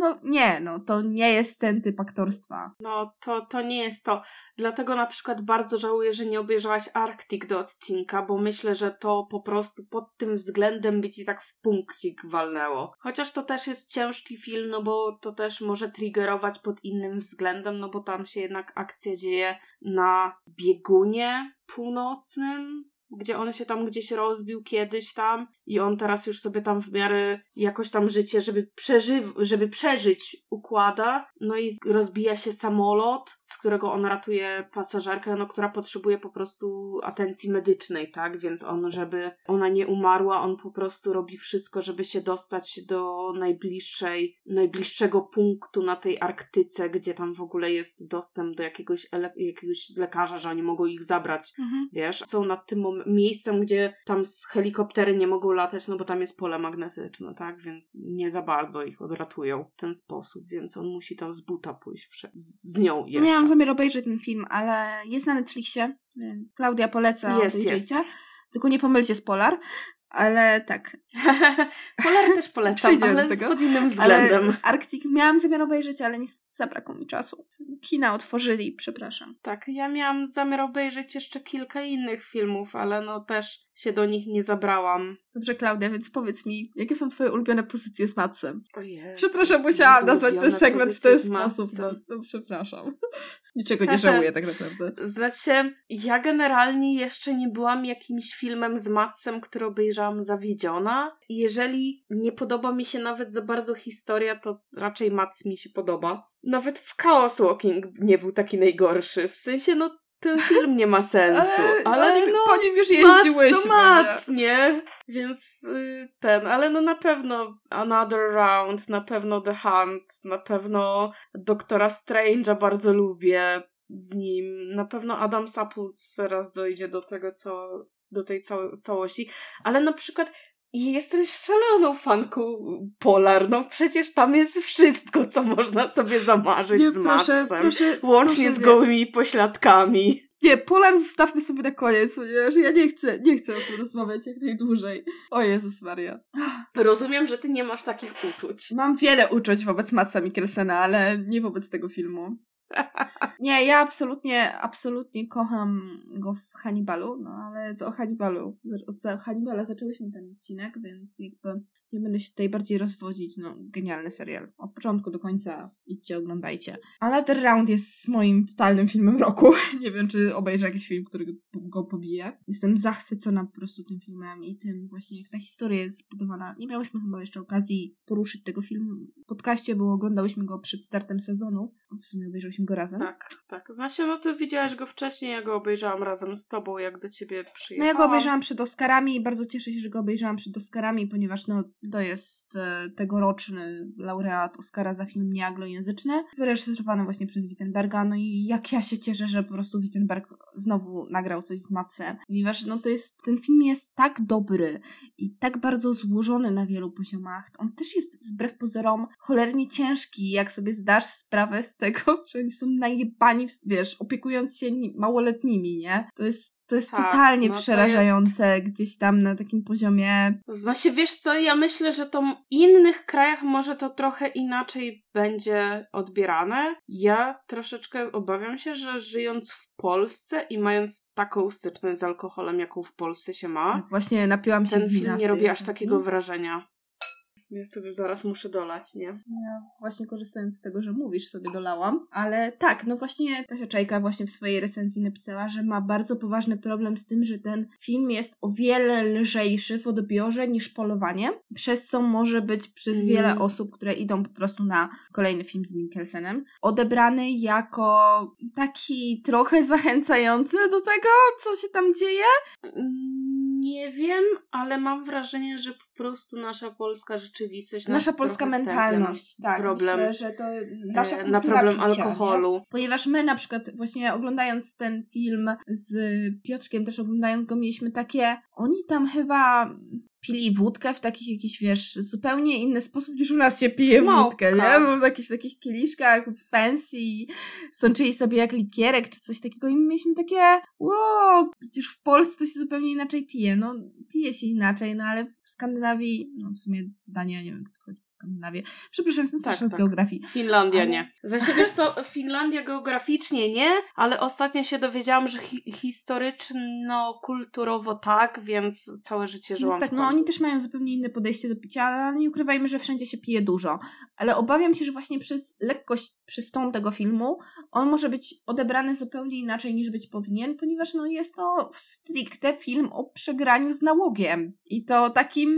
No nie, no to nie jest ten typ aktorstwa. No, to, to nie jest to. Dlatego na przykład bardzo żałuję, że nie obejrzałaś Arctic do odcinka, bo myślę, że to po prostu pod tym względem by ci tak w punkcik walnęło. Chociaż to też jest ciężki film, no bo to też może triggerować pod innym względem, no bo tam się jednak akcja dzieje na biegunie północnym. Gdzie on się tam gdzieś rozbił kiedyś tam i on teraz już sobie tam w miarę jakoś tam życie, żeby, przeżyw- żeby przeżyć układa. No i rozbija się samolot, z którego on ratuje pasażerkę, no która potrzebuje po prostu atencji medycznej, tak? Więc on, żeby ona nie umarła, on po prostu robi wszystko, żeby się dostać do najbliższej, najbliższego punktu na tej Arktyce, gdzie tam w ogóle jest dostęp do jakiegoś, ele- jakiegoś lekarza, że oni mogą ich zabrać Mhm. wiesz, są nad tym mom- miejscem, gdzie tam z helikoptery nie mogą latać, no bo tam jest pole magnetyczne, tak, więc nie za bardzo ich odratują w ten sposób, więc on musi tam z buta pójść prze- z, z nią jeszcze. Miałam zamiar obejrzeć ten film, ale jest na Netflixie, więc Klaudia poleca, Jest, jest. Tylko nie pomylcie z Polar, ale tak. Polar też polecam, ale tego. pod innym względem. Ale Arctic miałam zamiar obejrzeć, ale niestety zabrakło mi czasu. Kina otworzyli, przepraszam. Tak, ja miałam zamiar obejrzeć jeszcze kilka innych filmów, ale no też się do nich nie zabrałam. Dobrze, Klaudia, więc powiedz mi, jakie są twoje ulubione pozycje z Matsem? O Jezu, Przepraszam, musiałam nazwać ten segment w ten sposób. No, no przepraszam. Niczego nie żałuję tak naprawdę. Znaczy, ja generalnie jeszcze nie byłam jakimś filmem z Matsem, który obejrzałam zawiedziona. Jeżeli nie podoba mi się nawet za bardzo historia, to raczej Mats mi się podoba. Nawet w Chaos Walking nie był taki najgorszy. W sensie, no, ten film nie ma sensu. Ale, ale po nim, no, po nim już jeździłyśmy. Mats, nie? Więc y, ten, ale no na pewno Another Round, na pewno The Hunt, na pewno Doktora Strange'a bardzo lubię z nim. Na pewno Adam Sapulc teraz dojdzie do tego, co, do tej całej całości. Ale na przykład jestem szaloną fanką Polar. No przecież tam jest wszystko, co można sobie zamarzyć Nie, z proszę, Matsem. proszę, Łącznie proszę z gołymi pośladkami. Nie, Polar zostawmy sobie na koniec, ponieważ ja nie chcę, nie chcę o tym rozmawiać jak najdłużej. O Jezus Maria. Rozumiem, że ty nie masz takich uczuć. Mam wiele uczuć wobec Matsa Mikkelsena, ale nie wobec tego filmu. Nie, ja absolutnie, absolutnie kocham go w Hannibalu, no ale to o Hannibalu. Od Hannibala zaczęłyśmy ten odcinek, więc jakby nie będę się tutaj bardziej rozwodzić. No, genialny serial. Od początku do końca idźcie, oglądajcie. Another Round jest moim totalnym filmem roku. Nie wiem, czy obejrzę jakiś film, który go, pobije. Jestem zachwycona po prostu tym filmem i tym właśnie, jak ta historia jest zbudowana. Nie miałyśmy chyba jeszcze okazji poruszyć tego filmu w podcaście, bo oglądałyśmy go przed startem sezonu. W sumie obejrzałyśmy go razem. Tak, tak. Znaczy, no ty widziałaś go wcześniej, ja go obejrzałam razem z tobą, jak do ciebie No przyjechałam. ja go obejrzałam przed Oscarami i bardzo cieszę się, że go obejrzałam przed Oscarami, ponieważ no, to jest e, tegoroczny laureat Oscara za film nieanglojęzyczny, wyreżyserowany właśnie przez Wittenberga, no i jak ja się cieszę, że po prostu Wittenberg znowu nagrał coś z Matsem, ponieważ no to jest, ten film jest tak dobry i tak bardzo złożony na wielu poziomach. On też jest wbrew pozorom cholernie ciężki, jak sobie zdasz sprawę z tego, że oni są najebani, wiesz, opiekując się ni- małoletnimi, nie? To jest to jest Tak, totalnie no to przerażające gdzieś tam na takim poziomie. Znaczy, wiesz co, ja myślę, że to w innych krajach może to trochę inaczej będzie odbierane. Ja troszeczkę obawiam się, że żyjąc w Polsce i mając taką styczność z alkoholem, jaką w Polsce się ma, Właśnie napiłam się ten film nie robi aż takiego wrażenia. Ja sobie zaraz muszę dolać, nie? Ja właśnie korzystając z tego, że mówisz, sobie dolałam. Ale tak, no właśnie Kasia Czajka właśnie w swojej recenzji napisała, że ma bardzo poważny problem z tym, że ten film jest o wiele lżejszy w odbiorze niż Polowanie, przez co może być przez Mm. wiele osób, które idą po prostu na kolejny film z Mikkelsenem, odebrany jako taki trochę zachęcający do tego, co się tam dzieje. Nie wiem, ale mam wrażenie, że po prostu nasza polska rzeczywistość. nas Nasza polska mentalność, na tak. Problem, Myślę, że to nasza e, kultura na problem picia, alkoholu. Nie? Ponieważ my na przykład właśnie oglądając ten film z Piotrkiem, też oglądając go, mieliśmy takie, oni tam chyba pili wódkę w takich jakiś, wiesz, zupełnie inny sposób niż u nas się pije Małpka. wódkę, nie? W jakichś takich kieliszkach fancy, sączyli sobie jak likierek czy coś takiego i my mieliśmy takie, wow, przecież w Polsce to się zupełnie inaczej pije. No, pije się inaczej, no ale w Skandynawii, no w sumie Dania, nie wiem, Skandynawię. Przepraszam, jestem Tak, z tak. geografii. Finlandia Ale- nie. Znaczy, wiesz co, Finlandia geograficznie nie, ale ostatnio się dowiedziałam, że hi- historyczno-kulturowo tak, więc całe życie żyłam Więc tak, w no oni też mają zupełnie inne podejście do picia, ale nie ukrywajmy, że wszędzie się pije dużo. Ale obawiam się, że właśnie przez lekkość, przez ton tego filmu, on może być odebrany zupełnie inaczej niż być powinien, ponieważ no jest to stricte film o przegraniu z nałogiem. I to takim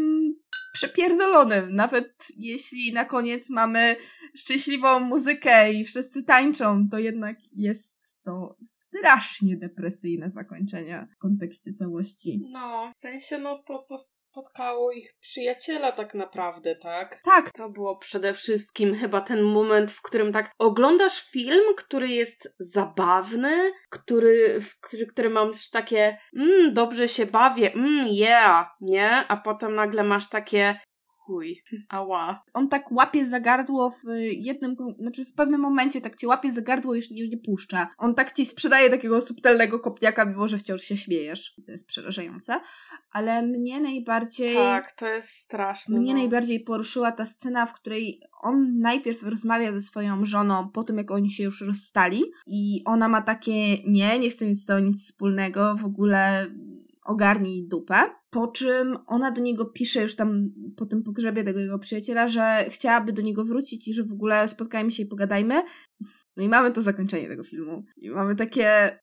przepierdolonym. Nawet jeśli na koniec mamy szczęśliwą muzykę i wszyscy tańczą, to jednak jest to strasznie depresyjne zakończenie w kontekście całości. No, w sensie no to, co spotkało ich przyjaciela tak naprawdę, tak? Tak, To było przede wszystkim chyba ten moment, w którym tak oglądasz film, który jest zabawny, który, w który, który masz takie mm, dobrze się bawię, mm, yeah, nie? A potem nagle masz takie chuj, ała. on tak łapie za gardło w jednym, znaczy w pewnym momencie tak cię łapie za gardło i już nie, nie puszcza. On tak ci sprzedaje takiego subtelnego kopniaka, mimo że wciąż się śmiejesz. To jest przerażające. Ale mnie najbardziej... Tak, to jest straszne. Mnie no. najbardziej poruszyła ta scena, w której on najpierw rozmawia ze swoją żoną po tym, jak oni się już rozstali i ona ma takie, nie, nie chcę mieć z tobą nic wspólnego, w ogóle ogarnij dupę. Po czym ona do niego pisze już tam po tym pogrzebie tego jego przyjaciela, że chciałaby do niego wrócić i że w ogóle spotkajmy się i pogadajmy. No i mamy to zakończenie tego filmu. I mamy takie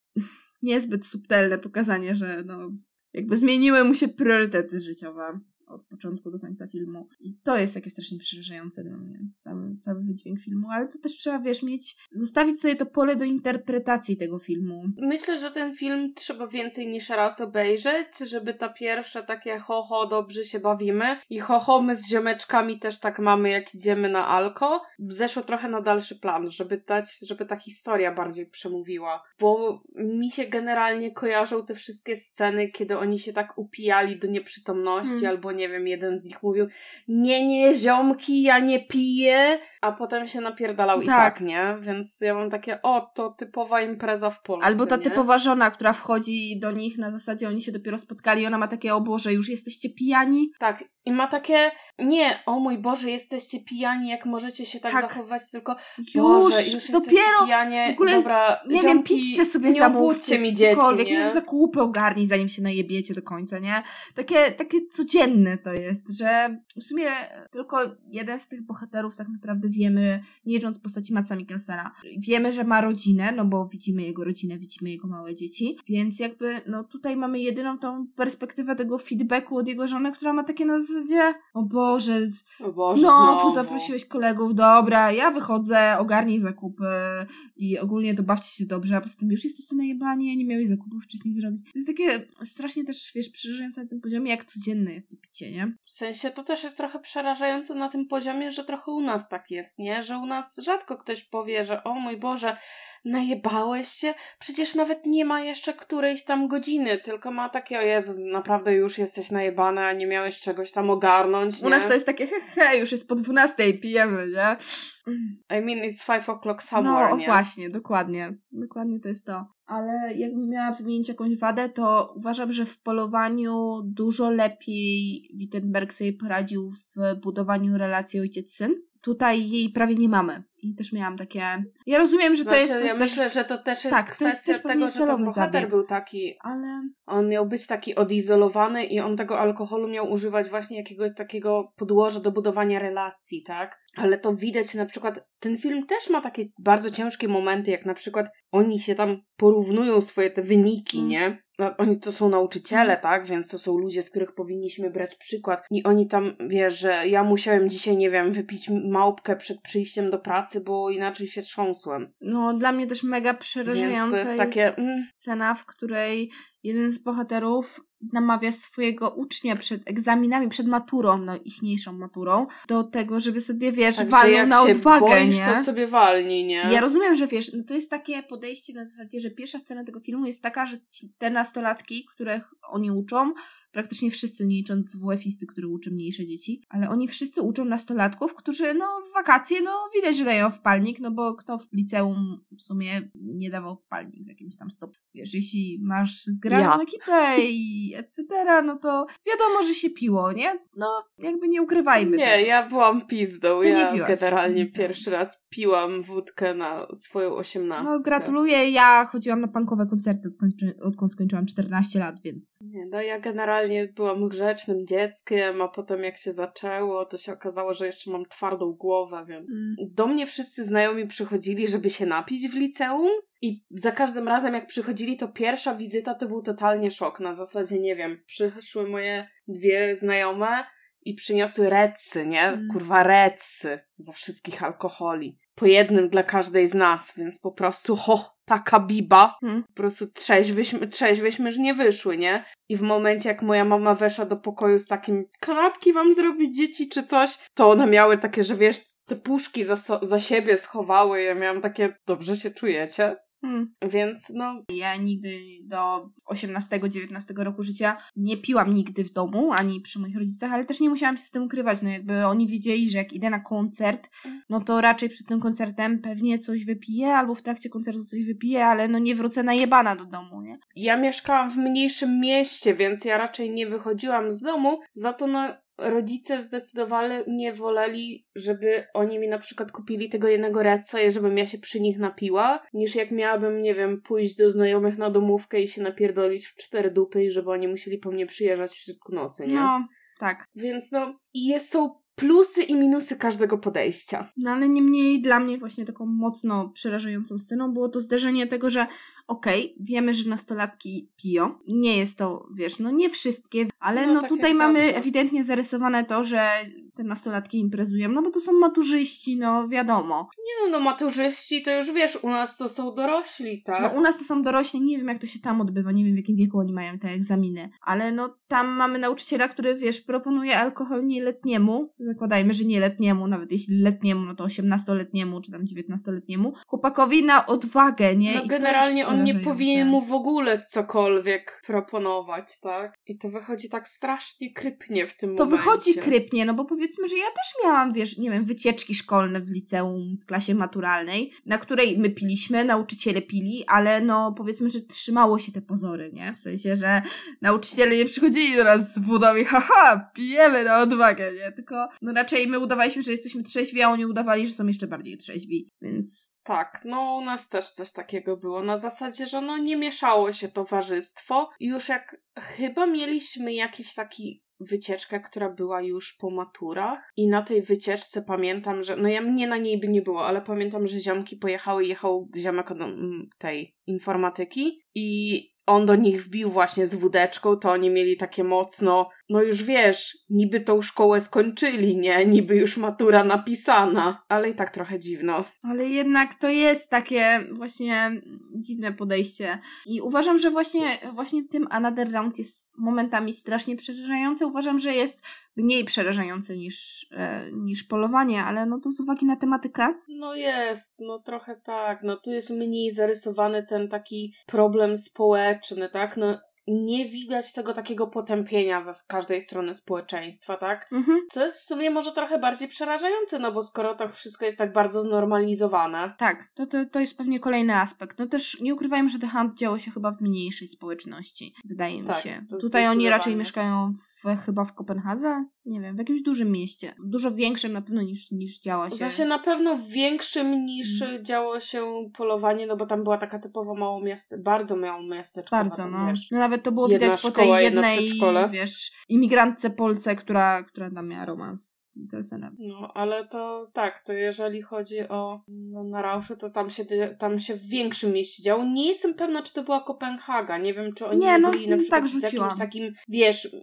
niezbyt subtelne pokazanie, że no jakby zmieniły mu się priorytety życiowe od początku do końca filmu. I to jest takie strasznie przerażające dla mnie, cały, cały wydźwięk filmu, ale to też trzeba, wiesz, mieć, zostawić sobie to pole do interpretacji tego filmu. Myślę, że ten film trzeba więcej niż raz obejrzeć, żeby ta pierwsza takie ho ho, dobrze się bawimy i ho ho, my z ziomeczkami też tak mamy, jak idziemy na alko, zeszło trochę na dalszy plan, żeby dać, żeby ta historia bardziej przemówiła, bo mi się generalnie kojarzą te wszystkie sceny, kiedy oni się tak upijali do nieprzytomności, Mm. albo nie wiem, jeden z nich mówił nie, nie, ziomki, ja nie piję, a potem się napierdalał i Tak. tak, nie? Więc ja mam takie, o, to typowa impreza w Polsce, Albo ta nie? typowa żona, która wchodzi do nich na zasadzie oni się dopiero spotkali i ona ma takie, o Boże, już jesteście pijani? Tak, i ma takie, nie, o mój Boże, jesteście pijani, jak możecie się tak, Tak. zachowywać, tylko Już, Boże, już dopiero pijanie, w ogóle, dobra, nie wiem, ziomki, pizzę sobie nie zamówcie, mi dzieci, nie? nie wiem, zakupy ogarnij, zanim się najebiecie do końca, nie? Takie, takie codzienne to jest, że w sumie tylko jeden z tych bohaterów tak naprawdę wiemy, nie licząc postaci Matsa Mikkelsena, wiemy, że ma rodzinę, no bo widzimy jego rodzinę, widzimy jego małe dzieci, więc jakby, no tutaj mamy jedyną tą perspektywę tego feedbacku od jego żony, która ma takie na zasadzie, o Boże, O Boże, znowu, zaprosiłeś kolegów, dobra, ja wychodzę, ogarnij zakupy i ogólnie dobawcie się dobrze, a poza tym już jesteście najebani, nie miałeś zakupów wcześniej zrobić. To jest takie strasznie też, wiesz, przerażające na tym poziomie, jak codzienne jest to picie, nie? W sensie to też jest trochę przerażające na tym poziomie, że trochę u nas tak jest, nie? Że u nas rzadko ktoś powie, że o mój Boże, najebałeś się? Przecież nawet nie ma jeszcze którejś tam godziny, tylko ma takie, o Jezu, naprawdę już jesteś najebany, a nie miałeś czegoś tam ogarnąć, nie? U nas to jest takie, he, he, już jest po 12 pijemy, nie? I mean, it's five o'clock somewhere, no nie? właśnie, dokładnie. Dokładnie to jest to. Ale jakbym miała wymienić jakąś wadę, to uważam, że w polowaniu dużo lepiej Wittenberg sobie poradził w budowaniu relacji ojciec-syn. Tutaj jej prawie nie mamy. I też miałam takie... Ja rozumiem, że to Znaczy, jest ja też... myślę, że to też jest Tak, to jest kwestia też tego, że ten celowy bohater zabieg. był taki, Ale... on miał być taki odizolowany i on tego alkoholu miał używać właśnie jakiegoś takiego podłoża do budowania relacji, tak? Ale to widać na przykład, ten film też ma takie bardzo ciężkie momenty, jak na przykład oni się tam porównują swoje te wyniki, Mm. nie? No, oni to są nauczyciele, tak? Więc to są ludzie, z których powinniśmy brać przykład. I oni tam, wiesz, że ja musiałem dzisiaj, nie wiem, wypić małpkę przed przyjściem do pracy, bo inaczej się trząsłem. No, dla mnie też mega przerażająca jest jest, takie, mm. scena, w której jeden z bohaterów namawia swojego ucznia przed egzaminami, przed maturą, no ichniejszą maturą, do tego, żeby sobie, wiesz, Także walnął na odwagę, boisz, nie? to sobie walnij, nie? Ja rozumiem, że wiesz, no to jest takie podejście na zasadzie, że pierwsza scena tego filmu jest taka, że te nastolatki, których oni uczą, praktycznie wszyscy, nie licząc WF-isty, który uczy mniejsze dzieci, ale oni wszyscy uczą nastolatków, którzy no w wakacje, no widać, że dają wpalnik, no bo kto w liceum w sumie nie dawał wpalnik w jakimś tam stopniu. Wiesz, jeśli masz zgraną Ja. ekipę i etc., no to wiadomo, że się piło, nie? No jakby nie ukrywajmy Nie, tego. ja byłam pizdą. Ty ja generalnie w pierwszy raz piłam wódkę na swoją osiemnastkę. No gratuluję, ja chodziłam na punkowe koncerty odkąd, odkąd skończyłam 14 lat, więc Nie, no ja generalnie byłam grzecznym dzieckiem, a potem jak się zaczęło, to się okazało, że jeszcze mam twardą głowę, więc do mnie wszyscy znajomi przychodzili, żeby się napić w liceum i za każdym razem jak przychodzili, to pierwsza wizyta to był totalnie szok. Na zasadzie, nie wiem, przyszły moje dwie znajome i przyniosły recy, nie? Mm. Kurwa recy za wszystkich alkoholi. Po jednym dla każdej z nas, więc po prostu ho, taka biba. Hmm. Po prostu trzeźwyśmy, trzeźwyśmy, że nie wyszły, nie? I w momencie, jak moja mama weszła do pokoju z takim kanapki wam zrobić dzieci czy coś, to one miały takie, że wiesz, te puszki za, so- za siebie schowały. Ja miałam takie, dobrze się czujecie? Hmm. Więc no, ja nigdy do 18-19 roku życia nie piłam nigdy w domu, ani przy moich rodzicach, ale też nie musiałam się z tym ukrywać, no jakby oni wiedzieli, że jak idę na koncert, no to raczej przed tym koncertem pewnie coś wypiję, albo w trakcie koncertu coś wypiję, ale no nie wrócę najebana do domu, nie? ja mieszkałam w mniejszym mieście, więc ja raczej nie wychodziłam z domu, za to no rodzice zdecydowali, nie woleli, żeby oni mi na przykład kupili tego jednego reca i żebym ja się przy nich napiła, niż jak miałabym, nie wiem, pójść do znajomych na domówkę i się napierdolić w cztery dupy i żeby oni musieli po mnie przyjeżdżać w środku nocy, nie? No, tak. Więc no, i jest, są plusy i minusy każdego podejścia. No ale niemniej dla mnie właśnie taką mocno przerażającą sceną było to zderzenie tego, że okej, wiemy, że nastolatki piją. Nie jest to, wiesz, no nie wszystkie, ale No, no, tak tutaj mamy zawsze. ewidentnie zarysowane to, że te nastolatki imprezują, no bo to są maturzyści, no wiadomo. Nie no, no maturzyści to już wiesz, u nas to są dorośli, tak? No u nas to są dorośli, nie wiem jak to się tam odbywa, nie wiem w jakim wieku oni mają te egzaminy, ale no tam mamy nauczyciela, który wiesz, proponuje alkohol nieletniemu, zakładajmy, że nieletniemu, nawet jeśli letniemu, no to 18-letniemu czy tam 19-letniemu, chłopakowi na odwagę, nie? No I generalnie jest on nie powinien mu w ogóle cokolwiek proponować, tak? I to wychodzi tak strasznie krypnie w tym To momencie. wychodzi krypnie, no bo powiedzmy, że ja też miałam, wiesz, nie wiem, wycieczki szkolne w liceum, w klasie maturalnej, na której my piliśmy, nauczyciele pili, ale no powiedzmy, że trzymało się te pozory, nie? W sensie, że nauczyciele nie przychodzili do nas z wodą i haha, pijemy na odwagę, nie? Tylko no raczej my udawaliśmy, że jesteśmy trzeźwi, a oni udawali, że są jeszcze bardziej trzeźwi, więc Tak, no u nas też coś takiego było. Na zasadzie, że no nie mieszało się towarzystwo. Już jak chyba mieliśmy jakiś taki wycieczkę, która była już po maturach i na tej wycieczce pamiętam, że no ja mnie na niej by nie było, ale pamiętam, że ziomki pojechały, jechał ziomek od tej informatyki i on do nich wbił właśnie z wódeczką, to oni mieli takie mocno, no już wiesz, niby tą szkołę skończyli, nie? Niby już matura napisana, ale i tak trochę dziwno. Ale jednak to jest takie właśnie dziwne podejście. I uważam, że właśnie, właśnie tym Another Round jest momentami strasznie przerażające. Uważam, że jest mniej przerażające niż, e, niż polowanie, ale no to z uwagi na tematykę. No jest, no trochę tak. No tu jest mniej zarysowany ten taki problem społeczny, tak? No nie widać tego takiego potępienia ze każdej strony społeczeństwa, tak? Mhm. Co jest w sumie może trochę bardziej przerażające, no bo skoro to wszystko jest tak bardzo znormalizowane. Tak, to, to, to jest pewnie kolejny aspekt. No też nie ukrywajmy, że The Hunt działo się chyba w mniejszej społeczności, wydaje mi Tak, się. Tutaj oni raczej mieszkają w, chyba w Kopenhadze? Nie wiem, w jakimś dużym mieście. Dużo większym na pewno niż, niż działa się. Znaczy na pewno większym niż Mhm. działo się polowanie, no bo tam była taka typowo mało miasto, bardzo mało miasteczko. Bardzo, no. no. Nawet to było widać po szkoła, tej jedno jednej, wiesz, imigrantce Polce, która, która tam miała romans Mikkelsenem. No, ale to tak, to jeżeli chodzi o no, na Rauszy, to tam się, tam się w większym mieście działo. Nie jestem pewna, czy to była Kopenhaga. Nie wiem, czy oni Nie, no, byli na tak przykład z rzuciłam. jakimś takim, wiesz,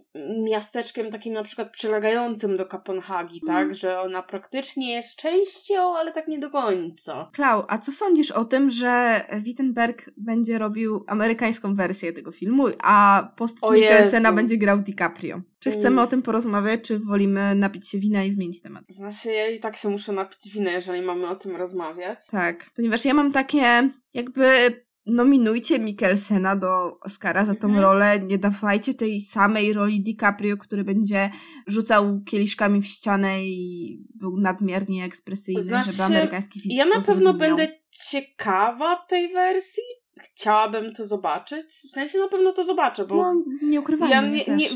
miasteczkiem takim na przykład przylegającym do Kopenhagi, Mhm. tak? Że ona praktycznie jest częścią, ale tak nie do końca. Klau, a co sądzisz o tym, że Wittenberg będzie robił amerykańską wersję tego filmu, a post Mikkelsena będzie grał DiCaprio? Czy chcemy Mm. o tym porozmawiać, czy wolimy napić się wina i zmienić temat? Znaczy, ja i tak się muszę napić winy, jeżeli mamy o tym rozmawiać. Tak, ponieważ ja mam takie jakby nominujcie Mikkelsena do Oscara za tą Mhm. rolę, nie dawajcie tej samej roli DiCaprio, który będzie rzucał kieliszkami w ścianę i był nadmiernie ekspresyjny, Znaczy, żeby amerykański widz Ja na pewno zrozumiał. będę ciekawa tej wersji. Chciałabym to zobaczyć. W sensie na pewno to zobaczę, bo No, nie ukrywajmy, ja nie, nie,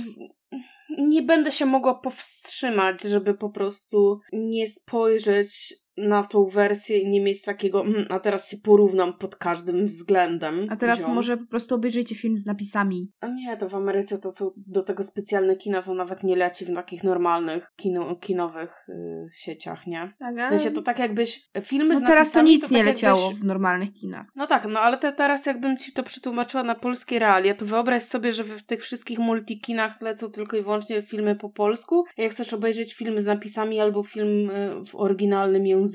nie będę się mogła powstrzymać, żeby po prostu nie spojrzeć na tą wersję i nie mieć takiego, "Mm, a teraz się porównam pod każdym względem. A teraz ziom. może po prostu obejrzyjcie film z napisami. A nie, to w Ameryce to są do tego specjalne kina, to nawet nie leci w takich normalnych kino, kinowych y, sieciach, nie? W sensie to tak jakbyś filmy No z teraz to nic tak nie jakbyś- leciało w normalnych kinach. No tak, no ale te, teraz jakbym ci to przetłumaczyła na polskie realia, to wyobraź sobie, że w tych wszystkich multikinach lecą tylko i wyłącznie filmy po polsku. A jak chcesz obejrzeć film z napisami albo film y, w oryginalnym języku,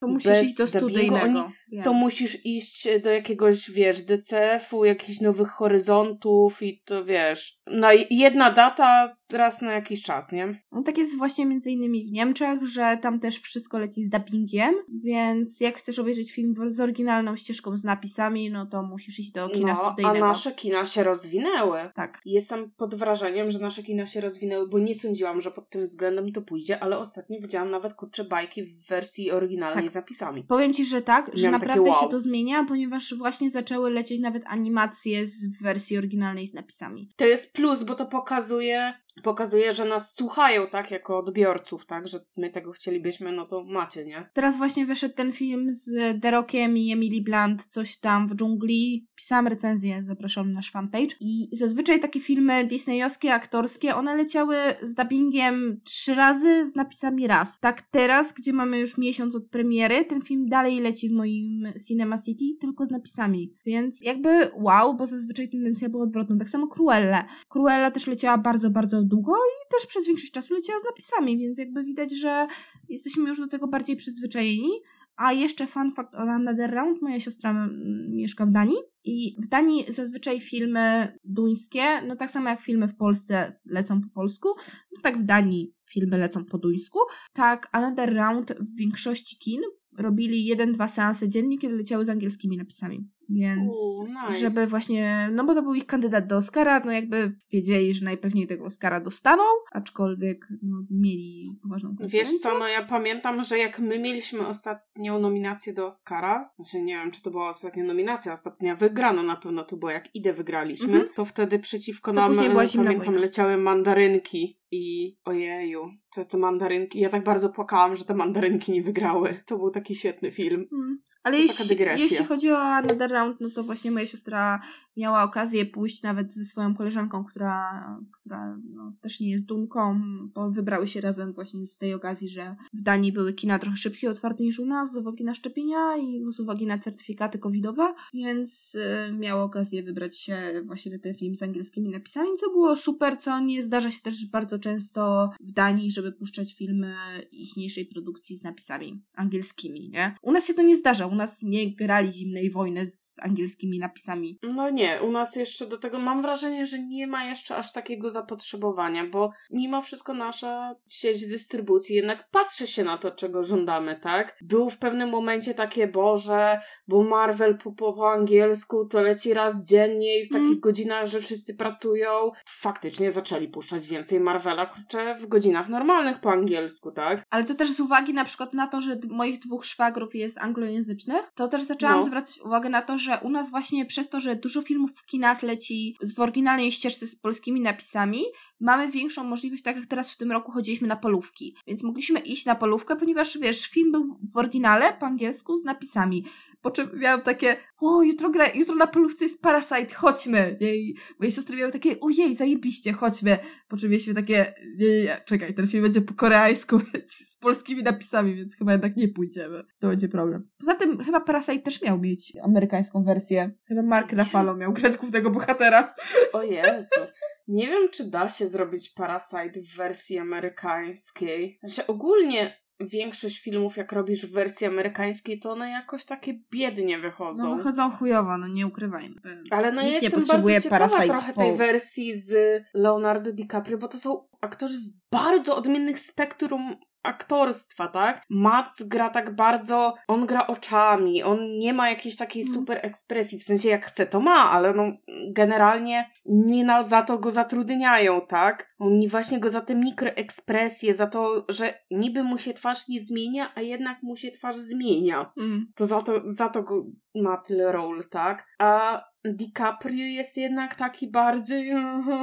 To musisz bez iść do studyjnego. oni- to musisz iść do jakiegoś, wiesz, DCF-u, jakichś nowych horyzontów i to wiesz, na jedna data raz na jakiś czas, nie? No tak jest właśnie między innymi w Niemczech, że tam też wszystko leci z dubbingiem, więc jak chcesz obejrzeć film z oryginalną ścieżką z napisami, no to musisz iść do kina No, a studyjnego. nasze kina się rozwinęły. Tak. Jestem pod wrażeniem, że nasze kina się rozwinęły, bo nie sądziłam, że pod tym względem to pójdzie, ale ostatnio widziałam nawet kurcze bajki w wersji oryginalnej Tak. z napisami. Powiem ci, że tak, że Miałam naprawdę się wow. to zmienia, ponieważ właśnie zaczęły lecieć nawet animacje z wersji oryginalnej z napisami. To jest plus, bo to pokazuje, pokazuje, że nas słuchają, tak, jako odbiorców, tak, że my tego chcielibyśmy, no to macie, nie? Teraz właśnie wyszedł ten film z The Rockiem i Emily Blunt, coś tam w dżungli. Pisałam recenzję, zapraszam na nasz fanpage. I zazwyczaj takie filmy disneyowskie, aktorskie, one leciały z dubbingiem trzy razy, z napisami raz. Tak teraz, gdzie mamy już miesiąc od premiery, ten film dalej leci w moim Cinema City, tylko z napisami. Więc jakby wow, bo zazwyczaj tendencja była odwrotna. Tak samo Cruella. Cruella też leciała bardzo, bardzo długo i też przez większość czasu leciała z napisami, więc jakby widać, że jesteśmy już do tego bardziej przyzwyczajeni. A jeszcze fun fact o Another Round. Moja siostra mm, mieszka w Danii i w Danii zazwyczaj filmy duńskie, no tak samo jak filmy w Polsce lecą po polsku, no tak w Danii filmy lecą po duńsku. Tak Another Round w większości kin robili jeden, dwa seanse dziennie, kiedy leciały z angielskimi napisami. Więc Uuu, nice. żeby właśnie, no bo to był ich kandydat do Oscara, no jakby wiedzieli, że najpewniej tego Oscara dostaną, aczkolwiek no, mieli poważną konkurencję. Wiesz co, no ja pamiętam, że jak my mieliśmy ostatnią nominację do Oscara, znaczy nie wiem, czy to była ostatnia nominacja, ostatnia wygrana na pewno to było, jak idę wygraliśmy, Mhm. to wtedy przeciwko To nam, e, pamiętam, wojna. leciały mandarynki i ojeju, te, te mandarynki, ja tak bardzo płakałam, że te mandarynki nie wygrały. To był taki świetny film. Mm. Ale To jeśli, jeśli chodzi o Another Round, no to właśnie moja siostra miała okazję pójść nawet ze swoją koleżanką, która, która no, też nie jest Dunką, bo wybrały się razem właśnie z tej okazji, że w Danii były kina trochę szybciej otwarte niż u nas z uwagi na szczepienia i z uwagi na certyfikaty covidowe, więc y, miała okazję wybrać się właśnie na ten film z angielskimi napisami, co było super, co nie zdarza się też bardzo często w Danii, żeby puszczać filmy ichniejszej produkcji z napisami angielskimi, nie? U nas się to nie zdarza, u nas nie grali zimnej wojny z angielskimi napisami. No nie, u nas jeszcze do tego mam wrażenie, że nie ma jeszcze aż takiego zapotrzebowania, bo mimo wszystko nasza sieć dystrybucji jednak patrzy się na to, czego żądamy, tak? Było w pewnym momencie takie, Boże, bo Marvel po, po, po angielsku to leci raz dziennie i w takich Mm. godzinach, że wszyscy pracują. Faktycznie zaczęli puszczać więcej Marvela, kurczę, w godzinach normalnych po angielsku, tak? Ale to też z uwagi na przykład na to, że moich dwóch szwagrów jest anglojęzycznych, to też zaczęłam No. zwracać uwagę na to, że u nas właśnie przez to, że dużo filmów w kinach leci w oryginalnej ścieżce z polskimi napisami, mamy większą możliwość, tak jak teraz w tym roku chodziliśmy na polówki. Więc mogliśmy iść na polówkę, ponieważ wiesz, film był w oryginale po angielsku z napisami. Po czym miałam takie, o, jutro, gra, jutro na polówce jest Parasite, chodźmy. I moje siostry miały takie, ojej, zajebiście, chodźmy. Po czym mieliśmy takie, nie, nie, nie, czekaj, ten film będzie po koreańsku, więc z polskimi napisami, więc chyba jednak nie pójdziemy. To będzie problem. Poza tym chyba Parasite też miał mieć amerykańską wersję. Chyba Mark Ruffalo miał grać głównego bohatera. O Jezu. Nie wiem, czy da się zrobić Parasite w wersji amerykańskiej. Znaczy, ogólnie większość filmów, jak robisz w wersji amerykańskiej, to one jakoś takie biednie wychodzą. No wychodzą chujowo, no nie ukrywajmy. Ale no ja Nikt nie jestem potrzebuje bardzo trochę po- tej wersji z Leonardo DiCaprio, bo to są aktorzy z bardzo odmiennych spektrum aktorstwa, tak? Mats gra tak bardzo, on gra oczami, on nie ma jakiejś takiej Mm. super ekspresji, w sensie jak chce to ma, ale no generalnie nie na, za to go zatrudniają, tak? Oni właśnie go za te mikroekspresje, za to, że niby mu się twarz nie zmienia, a jednak mu się twarz zmienia. Mm. To za to, za to go ma tyle ról, tak? A DiCaprio jest jednak taki bardziej...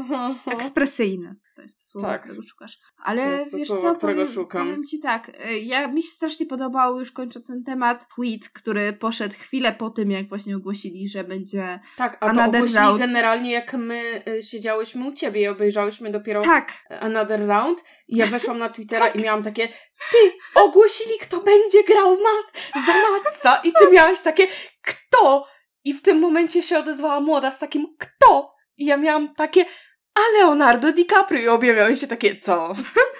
Ekspresyjny. To jest to słowo, Tak. którego szukasz. To Ale jest to wiesz słowo, co, którego powiem, szukam. powiem ci tak, y, ja, mi się strasznie podobał, już kończąc ten temat, tweet, który poszedł chwilę po tym, jak właśnie ogłosili, że będzie... Tak, a to Another ogłosili Round. generalnie jak my y, siedziałyśmy u ciebie i obejrzałyśmy dopiero Tak, Another Round i ja weszłam na Twittera i miałam takie ty, ogłosili kto będzie grał Mat za Matsa i ty miałaś takie kto? I w tym momencie się odezwała młoda z takim kto? I ja miałam takie a Leonardo DiCaprio i miały się takie co?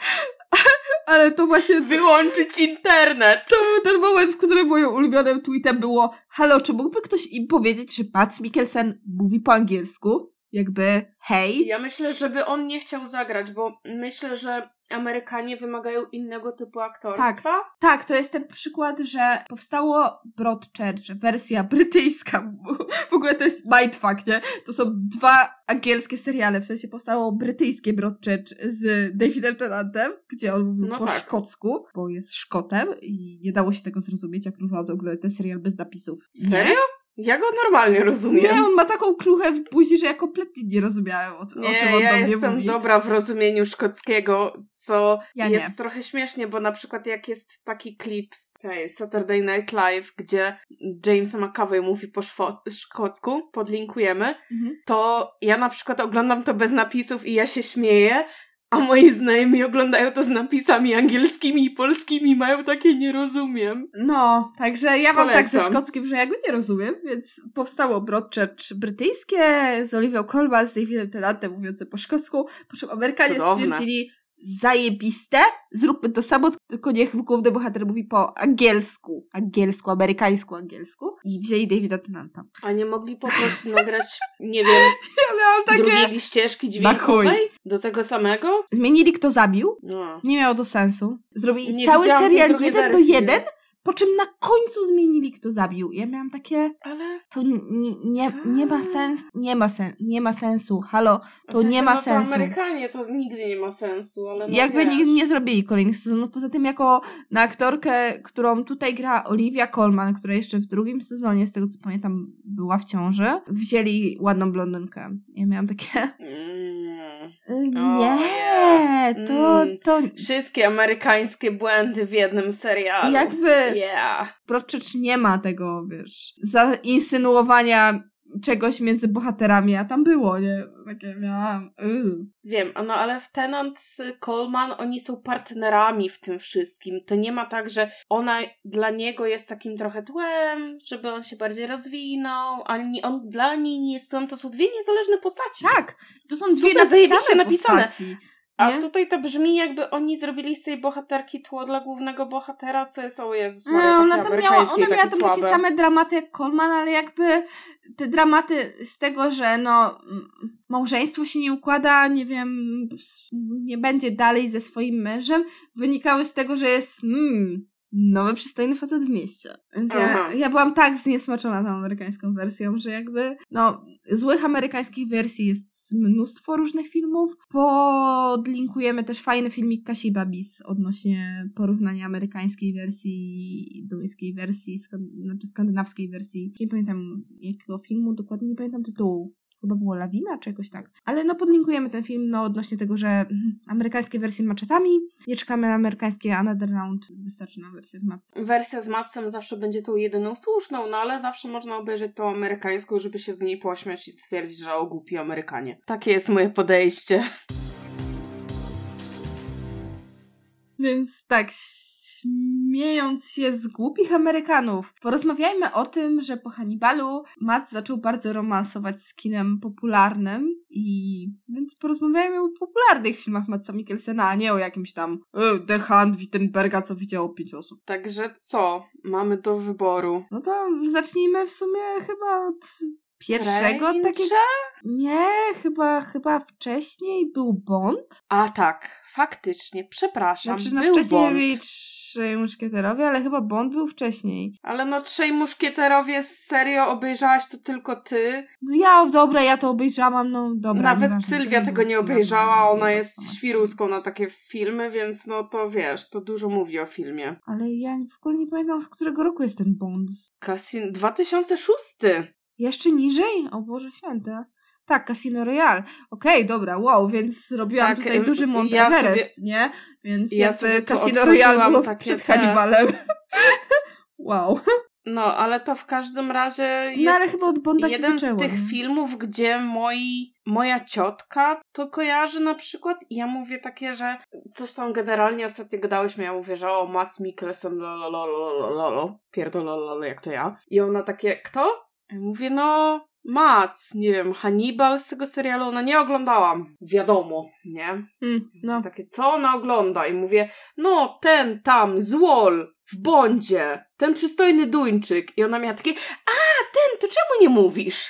ale to właśnie... Wyłączyć internet! To był ten moment, w którym moim ulubionym tweetem było Halo, czy mógłby ktoś im powiedzieć, że Mats Mikkelsen mówi po angielsku? Jakby, hej? Ja myślę, żeby on nie chciał zagrać, bo myślę, że Amerykanie wymagają innego typu aktorstwa. Tak, to jest ten przykład, że powstało Broadchurch, wersja brytyjska. W ogóle to jest mindfuck, nie? To są dwa angielskie seriale, w sensie powstało brytyjskie Broadchurch z Davidem Tennantem, gdzie on mówił No po tak. szkocku, bo jest Szkotem i nie dało się tego zrozumieć, jak próbował oglądać ten serial bez napisów. Nie? Serio? Ja go normalnie rozumiem. Nie, on ma taką kluchę w buzi, że ja kompletnie nie rozumiałem, o, co- o Nie, czym on ja do mnie jestem mówi. dobra w rozumieniu szkockiego, co Ja jest nie. trochę śmiesznie, bo na przykład jak jest taki klip z tej Saturday Night Live, gdzie James McAvoy mówi po szkocku, podlinkujemy, Mhm. to ja na przykład oglądam to bez napisów i ja się śmieję, a moi znajomi oglądają to z napisami angielskimi i polskimi mają takie nie rozumiem. No, także ja mam tak ze Polecam. szkockim, że ja go nie rozumiem, więc powstało Broadchurch brytyjskie z Olivią Colman, z Davidem Tennantem mówiące po szkocku, po czym Amerykanie Cudowne. stwierdzili zajebiste, zróbmy to samo, tylko niech główny bohater mówi po angielsku, angielsku, amerykańsku, angielsku i wzięli Davida Tennanta. A nie mogli po prostu nagrać, nie wiem, Ja takie... drugiej ścieżki dźwiękowej do tego samego? Zmienili kto zabił, No. nie miało to sensu. Zrobili Nie cały serial jeden do jeden, więc- po czym na końcu zmienili kto zabił. Ja miałam takie... Ale To nie, nie, nie ma sensu. Nie ma, sen, nie ma sensu. Halo, w to nie sensie, ma no sensu. To Amerykanie to nigdy nie ma sensu, ale no Jakby nigdy nie zrobili kolejnych sezonów. Poza tym, jako na aktorkę, którą tutaj gra Olivia Colman, która jeszcze w drugim sezonie, z tego co pamiętam, była w ciąży, wzięli ładną blondynkę. Ja miałam takie. Mm. "Y, O, Nie, to, Mm. to. Wszystkie amerykańskie błędy w jednym serialu. Jakby Yeah. Broadchurch nie ma tego, wiesz, zainsynuowania czegoś między bohaterami, a tam było, nie? Takie miałam. Yy. Wiem, a no ale w Tenant Coleman oni są partnerami w tym wszystkim. To nie ma tak, że ona dla niego jest takim trochę tłem, żeby on się bardziej rozwinął, ani on dla niej nie jest tłem. To są dwie niezależne postaci. Tak, to są Super dwie napisane zajebiście napisane. postaci. A nie? tutaj to brzmi jakby oni zrobili z tej bohaterki tło dla głównego bohatera, co jest o Jezus No, Maria, ona takie tam miała, ona miała tam słabe. takie same dramaty jak Coleman, ale jakby te dramaty z tego, że no małżeństwo się nie układa, nie wiem, nie będzie dalej ze swoim mężem, wynikały z tego, że jest mm, nowy przystojny facet w mieście. Więc ja, ja byłam tak zniesmaczona tą amerykańską wersją, że jakby no złych amerykańskich wersji jest mnóstwo różnych filmów. Podlinkujemy też fajny filmik Kasi Babis odnośnie porównania amerykańskiej wersji, duńskiej wersji, skan- znaczy skandynawskiej wersji. Nie pamiętam jakiego filmu, dokładnie nie pamiętam tytułu. Chyba było Lawina, czy jakoś tak. Ale no podlinkujemy ten film no, odnośnie tego, że mhm, amerykańskie wersje maczetami, nie czekamy na amerykańskie Another Round, wystarczy nam wersja z Matsem. Wersja z Matsem zawsze będzie tą jedyną słuszną, no ale zawsze można obejrzeć tą amerykańską, żeby się z niej pośmiać i stwierdzić, że o głupi Amerykanie. Takie jest moje podejście. Więc tak, śmiejąc się z głupich Amerykanów, porozmawiajmy o tym, że po Hannibalu Matt zaczął bardzo romansować z kinem popularnym i więc porozmawiajmy o popularnych filmach Matsa Mikkelsena, a nie o jakimś tam e, The Hand Wittenberga, co widziało pięć osób. Także co? Mamy do wyboru. No to zacznijmy w sumie chyba od pierwszego takiego... Nie, chyba, chyba wcześniej był Bond. A tak, faktycznie, przepraszam, Znaczy, no był wcześniej Bond. byli trzej muszkieterowie, ale chyba Bond był wcześniej. Ale no trzej muszkieterowie serio obejrzałaś to tylko ty. No ja, dobra, ja to obejrzałam, no dobra. Nawet nieważne, Sylwia tego nie obejrzała, ona jest świruską na takie filmy, więc no to wiesz, to dużo mówi o filmie. Ale ja w ogóle nie pamiętam, z którego roku jest ten Bond. Casin 2006. Jeszcze niżej? O Boże Święte. Tak, Casino Royale. Okej, dobra, wow, więc robiłam Tak, tutaj em, duży Mont ja sobie- Everest, nie? Więc ja jakby sobie Casino Royale było przed te- Hannibalem. wow. No, ale to w każdym razie jest No ale chyba od Bonda się jeden zaczęło. z tych filmów, gdzie moi, moja ciotka to kojarzy na przykład i ja mówię takie, że coś tam generalnie ostatnio gadałyśmy, ja mówię, że o Mats Mikkelsen lolololololo, pierdolololo, jak to ja. I ona takie, kto? Mówię, no Mats, nie wiem, Hannibal z tego serialu, ona nie oglądałam. Wiadomo, nie? Mm, no. Takie, co ona ogląda? I mówię, no ten tam, z Wall, w Bondzie, ten przystojny Duńczyk. I ona miała takie, a ten, to czemu nie mówisz?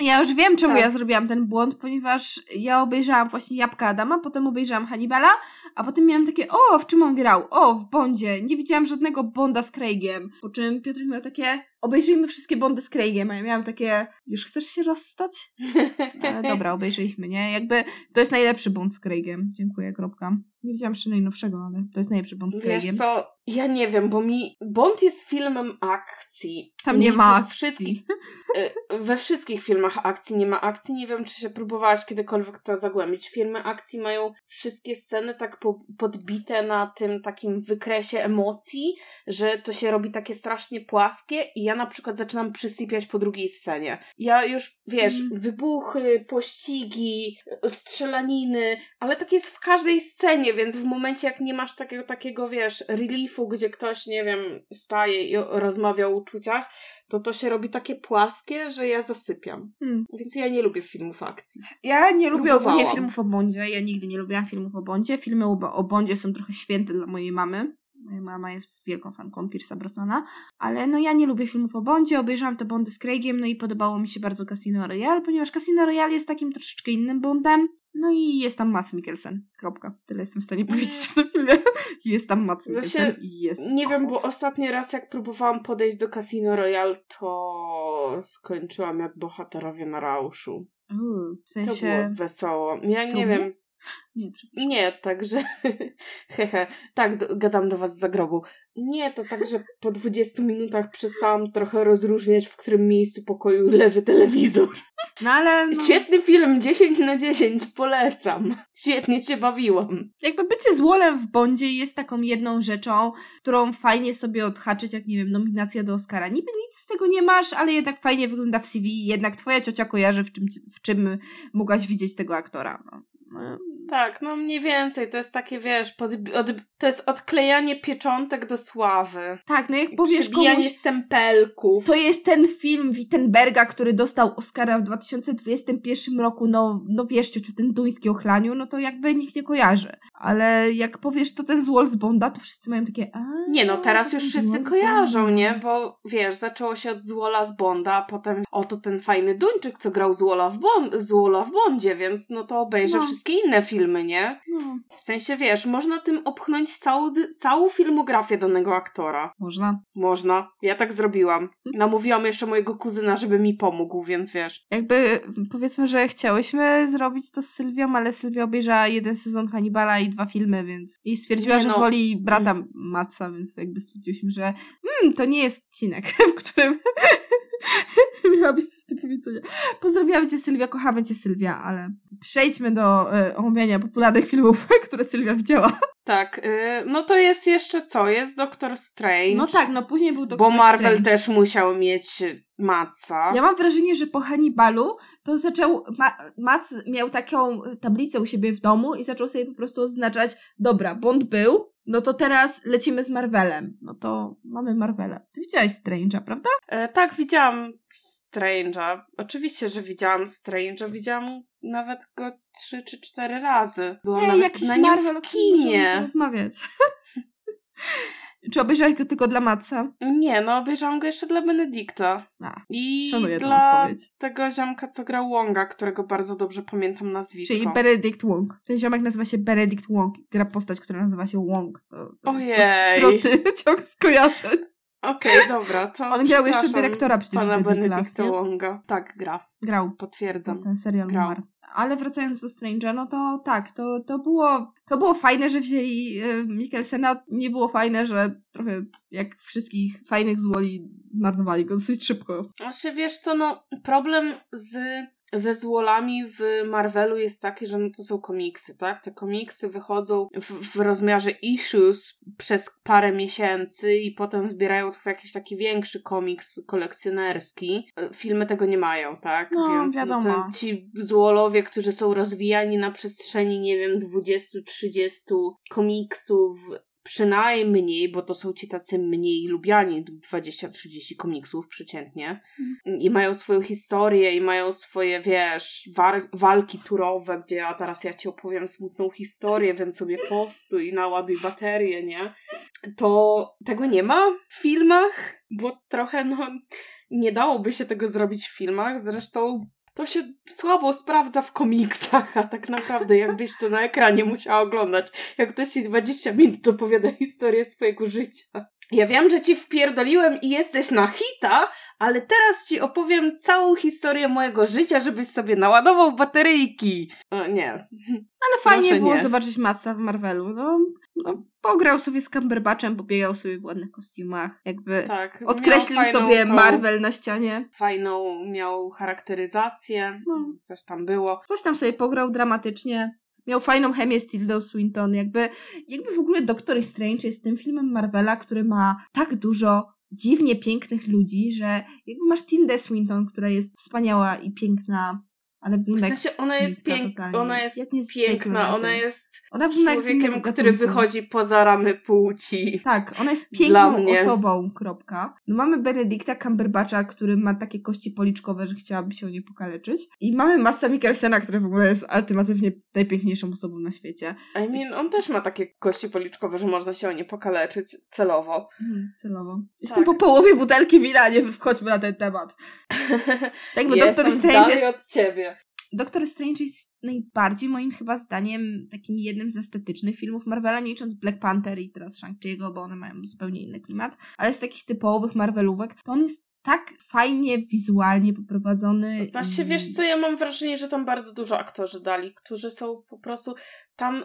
Ja już wiem, czemu Tak. ja zrobiłam ten błąd, ponieważ ja obejrzałam właśnie Jabłka Adama, potem obejrzałam Hannibala, a potem miałam takie, o, w czym on grał? O, w Bondzie. Nie widziałam żadnego Bonda z Craigiem. Po czym Piotr miał takie, obejrzyjmy wszystkie Bondy z Craigiem, a ja miałam takie, już chcesz się rozstać? Ale dobra, obejrzeliśmy, nie? Jakby to jest najlepszy Bond z Craigiem. Dziękuję, kropka. Nie widziałam jeszcze najnowszego, ale to jest najlepszy Bond z Wiesz Craigiem. co, ja nie wiem, bo mi Bond jest filmem akcji. Tam nie I ma akcji. Wszystkich, y, we wszystkich filmach akcji nie ma akcji. Nie wiem, czy się próbowałaś kiedykolwiek to zagłębić. Filmy akcji mają wszystkie sceny tak po, podbite na tym takim wykresie emocji, że to się robi takie strasznie płaskie i ja na przykład zaczynam przysypiać po drugiej scenie. Ja już, wiesz, Mm. wybuchy, pościgi, strzelaniny, ale tak jest w każdej scenie, więc w momencie jak nie masz takiego, takiego wiesz, reliefu, gdzie ktoś, nie wiem, staje i rozmawia o uczuciach, to to się robi takie płaskie, że ja zasypiam. Hmm. Więc ja nie lubię filmów akcji. Ja nie lubię ogólnie filmów o Bondzie. Ja nigdy nie lubiłam filmów o Bondzie. Filmy o, o Bondzie są trochę święte dla mojej mamy. Moja mama jest wielką fanką Pierce'a Brosnana. Ale no ja nie lubię filmów o Bondzie. Obejrzałam te Bondy z Craigiem, no i podobało mi się bardzo Casino Royale, ponieważ Casino Royale jest takim troszeczkę innym Bondem. No i jest tam Mats Mikkelsen. Kropka. Tyle jestem w stanie powiedzieć o tym filmie. Jest tam Mats Znaczy, Mikkelsen i jest Nie wiem, bo ostatni raz jak próbowałam podejść do Casino Royale, to skończyłam jak bohaterowie na rauszu. Uuu, w To było sensie... wesoło. Ja nie wiem, Nie, przepraszam. Nie, także. Hehe, tak, do, gadam do was z zagrobu. Nie, to tak, że po 20 minutach przestałam trochę rozróżniać, w którym miejscu pokoju leży telewizor. No ale... No... Świetny film, 10 na 10, polecam. Świetnie się bawiłam. Jakby bycie z Wolem w Bondzie jest taką jedną rzeczą, którą fajnie sobie odhaczyć, jak nie wiem, nominacja do Oscara. Niby nic z tego nie masz, ale jednak fajnie wygląda w CV, jednak twoja ciocia kojarzy, w czym, w czym mogłaś widzieć tego aktora. No. No, Tak, no mniej więcej, to jest takie, wiesz, pod, od, to jest odklejanie pieczątek do sławy. Tak, no jak powiesz komuś, stempelków. to jest ten film Wittenberga, który dostał Oscara w 2021 roku, no, no wiesz, ciociu, ten duński ochlaniu, no to jakby nikt nie kojarzy. Ale jak powiesz, to ten z Wall z Bonda, to wszyscy mają takie, a Nie no, teraz już wszyscy kojarzą, nie? Bo wiesz, zaczęło się od Zwola z Bonda, a potem oto ten fajny Duńczyk, co grał Zwola w, Bond, Zwola w Bondzie, więc no to obejrzę No. wszystkie inne filmy, nie? No, W sensie, wiesz, można tym opchnąć całą, całą filmografię danego aktora. można. Można. Ja tak zrobiłam. Namówiłam jeszcze mojego kuzyna, żeby mi pomógł, więc wiesz. Jakby powiedzmy, że chciałyśmy zrobić to z Sylwią, ale Sylwia obejrzała jeden sezon Hannibala i dwa filmy, więc i stwierdziła, Nie że no. woli brata Matsa, więc jakby stwierdziłyśmy, że mm, to nie jest odcinek, w którym miałabyś coś do powiedzenia. Pozdrawiamy cię Sylwia, kochamy cię Sylwia, ale przejdźmy do e, omawiania popularnych filmów, które Sylwia widziała. Tak, y, no to jest jeszcze co? Jest Doctor Strange. No tak, no później był Doctor Bo Marvel Strange. też musiał mieć Matsa. Ja mam wrażenie, że po Hannibalu to zaczął. Ma, Mac miał taką tablicę u siebie w domu i zaczął sobie po prostu oznaczać: dobra, Bond był, no to teraz lecimy z Marvelem. No to mamy Marvela. Ty widziałaś Strange'a, prawda? E, tak, widziałam Strange'a. Oczywiście, że widziałam Strange'a. Widziałam nawet go trzy czy cztery razy. Byłam Nie, nawet jakiś na nim Marvel, w którym możemy kinie. rozmawiać. Czy obejrzałeś go tylko dla Matsa? Nie, no obejrzałam go jeszcze dla Benedykta. A, I Szanuję dla odpowiedź. tego ziomka, co grał Wonga, którego bardzo dobrze pamiętam nazwisko. Czyli Benedict Wong. Ten ziomek nazywa się Benedict Wong. Gra postać, która nazywa się Wong. To, to Ojej. prosty ciąg skojarzeń. Okej, dobra, to On grał jeszcze dyrektora przecież Pana w nie? Wonga. Tak, gra. Grał. Potwierdzam. Ten serial Grał. umarł. Ale wracając do Strange'a, no to tak, to, to, było, to było fajne, że wzięli y, Mikkelsena. Nie było fajne, że trochę jak wszystkich fajnych złoli zmarnowali go dosyć szybko. Znaczy, wiesz co, no problem z, ze złolami w Marvelu jest taki, że no to są komiksy, tak? Te komiksy wychodzą w, w rozmiarze issues przez parę miesięcy i potem zbierają to w jakiś taki większy komiks kolekcjonerski. Filmy tego nie mają, tak? No, Więc wiadomo. te, ci złolowie, którzy są rozwijani na przestrzeni, nie wiem, 20-30 komiksów, przynajmniej, bo to są ci tacy mniej lubiani, 20-30 komiksów przeciętnie, i mają swoją historię, i mają swoje, wiesz, war- walki turowe, gdzie a teraz ja ci opowiem smutną historię, więc sobie postój i naładuj baterię, nie? To tego nie ma w filmach, bo trochę, no, nie dałoby się tego zrobić w filmach, zresztą to się słabo sprawdza w komiksach, a tak naprawdę jakbyś to na ekranie musiała oglądać, jak ktoś ci 20 minut opowiada historię swojego życia. Ja wiem, że ci wpierdoliłem i jesteś na hita, ale teraz ci opowiem całą historię mojego życia, żebyś sobie naładował bateryjki. O, nie. Ale fajnie Proszę było nie. zobaczyć Matsa w Marvelu. No, no, pograł sobie z Cumberbatchem, pobiegał sobie w ładnych kostiumach. Jakby Tak. odkreślił sobie Marvel na ścianie. Fajną miał charakteryzację, No. coś tam było. Coś tam sobie pograł dramatycznie. Miał fajną chemię z Tildą Swinton. Jakby, jakby w ogóle Doctor Strange jest tym filmem Marvela, który ma tak dużo dziwnie pięknych ludzi, że jakby masz Tildę Swinton, która jest wspaniała i piękna, ale W wygląda jak sensie ona jest, śliska pięk... totalnie. ona jest Jak niezwykle piękna, na ona tym. jest Ona wygląda człowiekiem, który wychodzi poza ramy płci. Tak, ona jest piękną osobą, kropka. No mamy Benedykta Cumberbatcha, który ma takie kości policzkowe, że chciałaby się o nie pokaleczyć. I mamy Massa Mikkelsena, który w ogóle jest alternatywnie najpiękniejszą osobą na świecie. I mean, on też ma takie kości policzkowe, że można się o nie pokaleczyć celowo. Hmm, celowo. Jestem Tak. po połowie butelki wina, nie wchodźmy na ten temat. Tak, bo Doctor Strange jest... od ciebie. Doctor Strange jest najbardziej moim chyba zdaniem takim jednym z estetycznych filmów Marvela, nie licząc Black Panther i teraz Shang-Chi'ego, bo one mają zupełnie inny klimat, ale z takich typowych Marvelówek, to on jest tak fajnie wizualnie poprowadzony. Znaczy, wiesz co, ja mam wrażenie, że tam bardzo dużo aktorzy dali, którzy są po prostu... Tam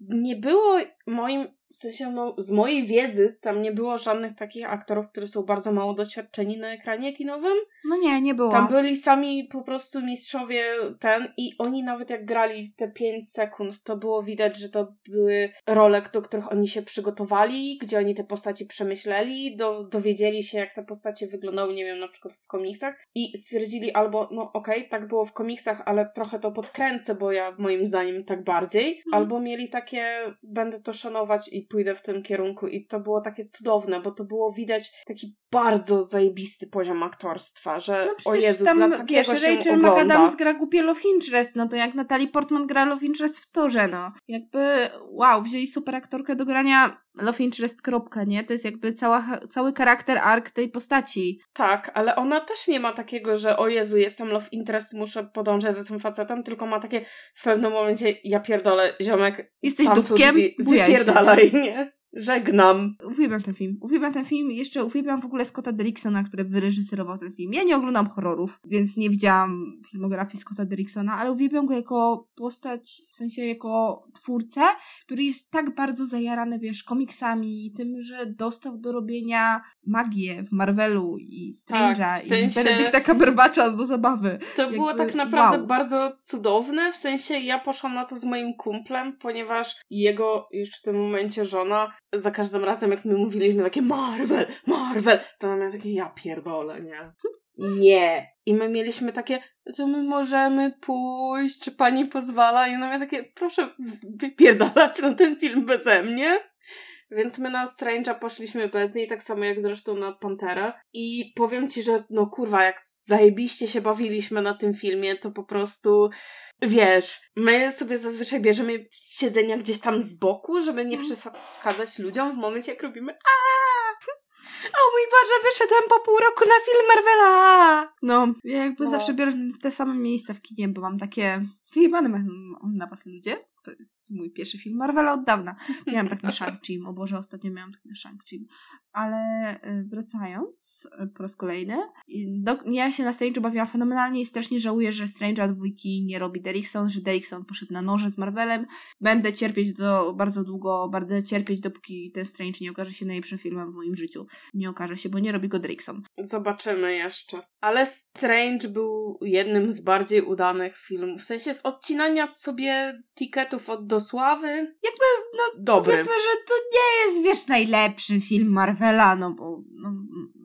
nie było moim... W sensie, no, z mojej wiedzy, tam nie było żadnych takich aktorów, którzy są bardzo mało doświadczeni na ekranie kinowym. No nie, nie było. Tam byli sami po prostu mistrzowie ten i oni nawet jak grali te 5 sekund, to było widać, że to były role, do których oni się przygotowali, gdzie oni te postaci przemyśleli, do, dowiedzieli się jak te postacie wyglądały, nie wiem, na przykład w komiksach i stwierdzili albo, no okej, tak było w komiksach, ale trochę to podkręcę, bo ja moim zdaniem tak bardziej, albo mieli takie, będę to szanować i pójdę w tym kierunku i to było takie cudowne, bo to było widać taki bardzo zajebisty poziom aktorstwa, że No o przecież Jezu, dla tam, wiesz, Rachel. McAdams gra głupie Love Interest, no to jak Natalie Portman gra Love Interest w torze, no. Jakby, wow, wzięli super aktorkę do grania Love Interest, kropka, nie? To jest jakby cała, cały charakter, ark tej postaci. Tak, ale ona też nie ma takiego, że o Jezu, jestem love interest, muszę podążać za tym facetem, tylko ma takie w pewnym momencie, ja pierdolę, ziomek, Jesteś dupkiem, się. wypierdalaj, nie? Żegnam. Uwielbiam ten film. Uwielbiam ten film i jeszcze uwielbiam w ogóle Scotta Derricksona, który wyreżyserował ten film. Ja nie oglądam horrorów, więc nie widziałam filmografii Scotta Derricksona, ale uwielbiam go jako postać, w sensie jako twórcę, który jest tak bardzo zajarany, wiesz, komiksami i tym, że dostał do robienia magię w Marvelu i Strange'a Tak, w sensie- i Benedicta Cumberbatcha do zabawy. To było Jakby, tak naprawdę wow. bardzo cudowne, w sensie ja poszłam na to z moim kumplem, ponieważ jego już w tym momencie żona, za każdym razem jak my mówiliśmy takie Marvel, Marvel, to ona miała takie ja pierdolę, nie? Nie. I my mieliśmy takie, to my możemy pójść, czy pani pozwala? I ona miała takie, proszę wypierdalać na ten film beze mnie. Więc my na Strange'a poszliśmy bez niej, tak samo jak zresztą na Panterę. I powiem ci, że no kurwa, jak zajebiście się bawiliśmy na tym filmie, to po prostu wiesz, my sobie zazwyczaj bierzemy siedzenia gdzieś tam z boku, żeby nie przeszkadzać ludziom w momencie, jak robimy aaa! O mój Boże, wyszedłem po pół roku na film Marvela! No, ja jakby No. zawsze biorę te same miejsca w kinie, bo mam takie wyjebane mam na was ludzie. To jest mój pierwszy film Marvela od dawna. Miałam tak na Shang-Chi, o Boże, ostatnio miałam tak na Shang-Chi. Ale y, wracając y, po raz kolejny, do, ja się na Strange'u bawiłam fenomenalnie i strasznie żałuję, że Strange'a dwójki nie robi Derrickson, że Derrickson poszedł na noże z Marvelem. Będę cierpieć do, bardzo długo, będę cierpieć dopóki ten Strange nie okaże się najlepszym filmem w moim życiu. Nie okaże się, bo nie robi go Derrickson. Zobaczymy jeszcze. Ale Strange był jednym z bardziej udanych filmów. W sensie z odcinania sobie tiketów od dosławy. Jakby, no, Dobry. Powiedzmy, że to nie jest, wiesz, najlepszy film Marvela, no bo, no,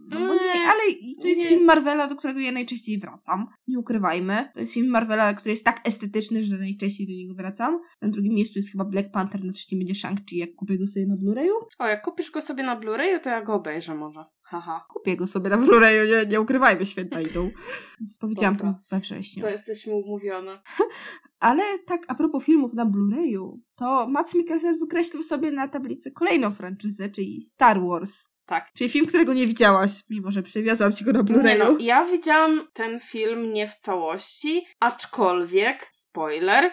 no bo nie, Nie, ale to jest nie. film Marvela, do którego ja najczęściej wracam. Nie ukrywajmy. To jest film Marvela, który jest tak estetyczny, że najczęściej do niego wracam. Na drugim miejscu jest chyba Black Panther, na trzecim będzie Shang-Chi, jak kupię go sobie na Blu-rayu. O, jak kupisz go sobie na Blu-rayu, to ja go obejrzę może. Haha. Kupię go sobie na Blu-rayu, nie, nie ukrywajmy, święta idą. Powiedziałam to we wrześniu. To jesteśmy umówione. Ale tak, a propos filmów na Blu-rayu, to Mads Mikkelsen wykreślił sobie na tablicy kolejną franczyzę, czyli Star Wars. Tak. Czyli film, którego nie widziałaś, mimo że przywiozłam ci go na Blu-rayu. no, ja widziałam ten film nie w całości, aczkolwiek, spoiler,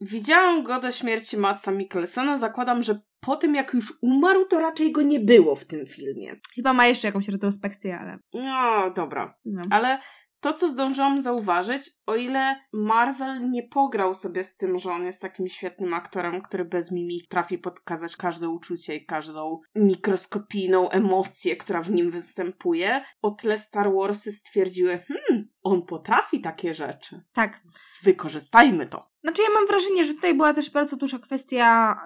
widziałam go do śmierci Matsa Mikkelsena. Zakładam, że po tym jak już umarł, to raczej go nie było w tym filmie. Chyba ma jeszcze jakąś retrospekcję, ale... No, dobra. No. Ale to, co zdążyłam zauważyć, o ile Marvel nie pograł sobie z tym, że on jest takim świetnym aktorem, który bez mimik trafi pokazać każde uczucie i każdą mikroskopijną emocję, która w nim występuje, o tyle Star Warsy stwierdziły, hmm, on potrafi takie rzeczy. Tak. Wykorzystajmy to. Znaczy ja mam wrażenie, że tutaj była też bardzo duża kwestia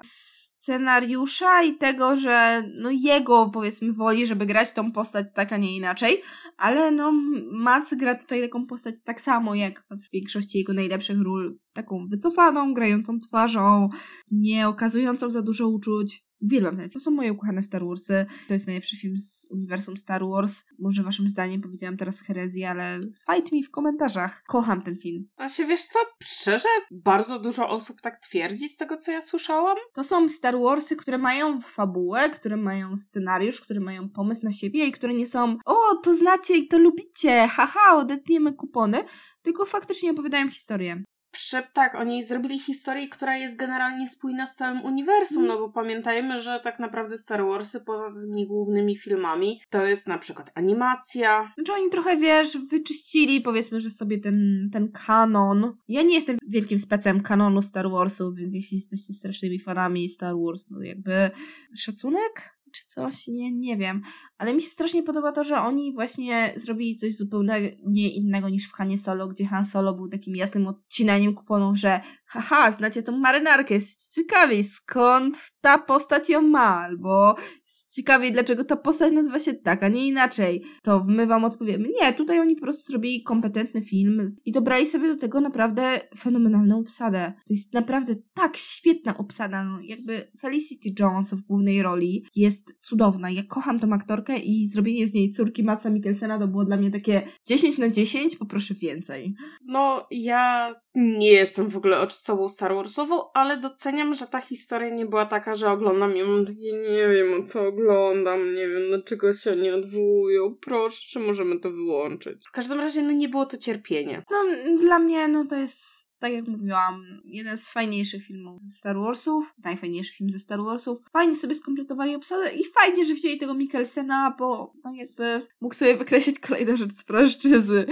scenariusza i tego, że no jego powiedzmy woli, żeby grać tą postać tak, a nie inaczej, ale no Mac gra tutaj taką postać tak samo jak w większości jego najlepszych ról, taką wycofaną, grającą twarzą, nie okazującą za dużo uczuć. Uwielbiam ten film. To są moje ukochane Star Warsy. To jest najlepszy film z uniwersum Star Wars. Może waszym zdaniem powiedziałam teraz herezję, ale fight mi w komentarzach. Kocham ten film. A się wiesz co? Szczerze, bardzo dużo osób tak twierdzi z tego, co ja słyszałam. To są Star Warsy, które mają fabułę, które mają scenariusz, które mają pomysł na siebie i które nie są o, to znacie i to lubicie, haha, odetniemy kupony, tylko faktycznie opowiadają historię. Przy, tak, oni zrobili historię, która jest generalnie spójna z całym uniwersum, Mm. no bo pamiętajmy, że tak naprawdę Star Warsy poza tymi głównymi filmami to jest na przykład animacja. Znaczy oni trochę, wiesz, wyczyścili powiedzmy, że sobie ten, ten kanon. Ja nie jestem wielkim specem kanonu Star Warsów, więc jeśli jesteście strasznymi fanami Star Wars, no jakby szacunek? Czy coś? Nie, nie wiem. Ale mi się strasznie podoba to, że oni właśnie zrobili coś zupełnie nie innego niż w Hanie Solo, gdzie Han Solo był takim jasnym odcinaniem kuponów, że haha, znacie tą marynarkę, jesteście ciekawi skąd ta postać ją ma, albo jest ciekawi dlaczego ta postać nazywa się tak, a nie inaczej. To my wam odpowiemy. Nie, tutaj oni po prostu zrobili kompetentny film i dobrali sobie do tego naprawdę fenomenalną obsadę. To jest naprawdę tak świetna obsada, no jakby Felicity Jones w głównej roli jest cudowna. Ja kocham tą aktorkę i zrobienie z niej córki Matsa Mikkelsena to było dla mnie takie 10 na 10, poproszę więcej. No, ja nie jestem w ogóle osobą Star Warsową, ale doceniam, że ta historia nie była taka, że oglądam i mam takie, nie wiem o co oglądam, nie wiem dlaczego się nie odwołują, proszę, czy możemy to wyłączyć. W każdym razie, no nie było to cierpienie. No, dla mnie, no to jest, tak jak mówiłam, jeden z fajniejszych filmów ze Star Warsów, najfajniejszy film ze Star Warsów. Fajnie sobie skompletowali obsadę i fajnie, że wzięli tego Mikkelsena, bo no jakby mógł sobie wykreślić kolejną rzecz z franczyzy.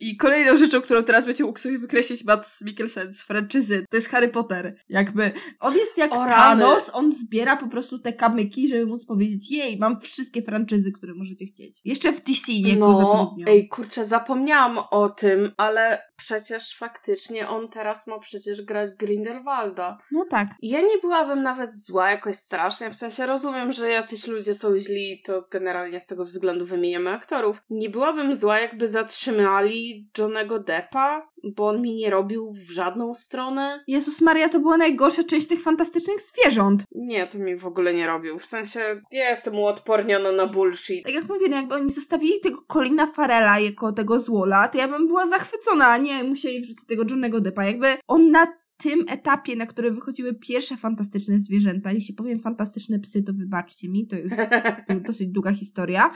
I kolejną rzeczą, którą teraz będzie mógł sobie wykreślić Matt Mikkelsen z franczyzy, to jest Harry Potter. Jakby on jest jak O. Thanos, on zbiera po prostu te kamyki, żeby móc powiedzieć, jej, mam wszystkie franczyzy, które możecie chcieć. Jeszcze w DC niech go no, zatrudnią. ej, kurczę, zapomniałam o tym, ale przecież faktycznie on teraz ma przecież grać Grindelwalda. No tak. Ja nie byłabym nawet zła jakoś strasznie, w sensie rozumiem, że jacyś ludzie są źli, to generalnie z tego względu wymieniamy aktorów. Nie byłabym zła, jakby zatrzymali Johnego Deppa, bo on mi nie robił w żadną stronę. Jezus Maria, to była najgorsza część tych fantastycznych zwierząt. Nie, to mi w ogóle nie robił. W sensie, ja jestem uodporniona na bullshit. Tak jak mówię, no jakby oni zostawili tego Colina Farela jako tego złola, to ja bym była zachwycona, a nie musieli wrzucić tego Johnego Deppa. Jakby on na tym etapie, na którym wychodziły pierwsze fantastyczne zwierzęta, jeśli powiem fantastyczne psy, to wybaczcie mi, to jest dosyć długa historia,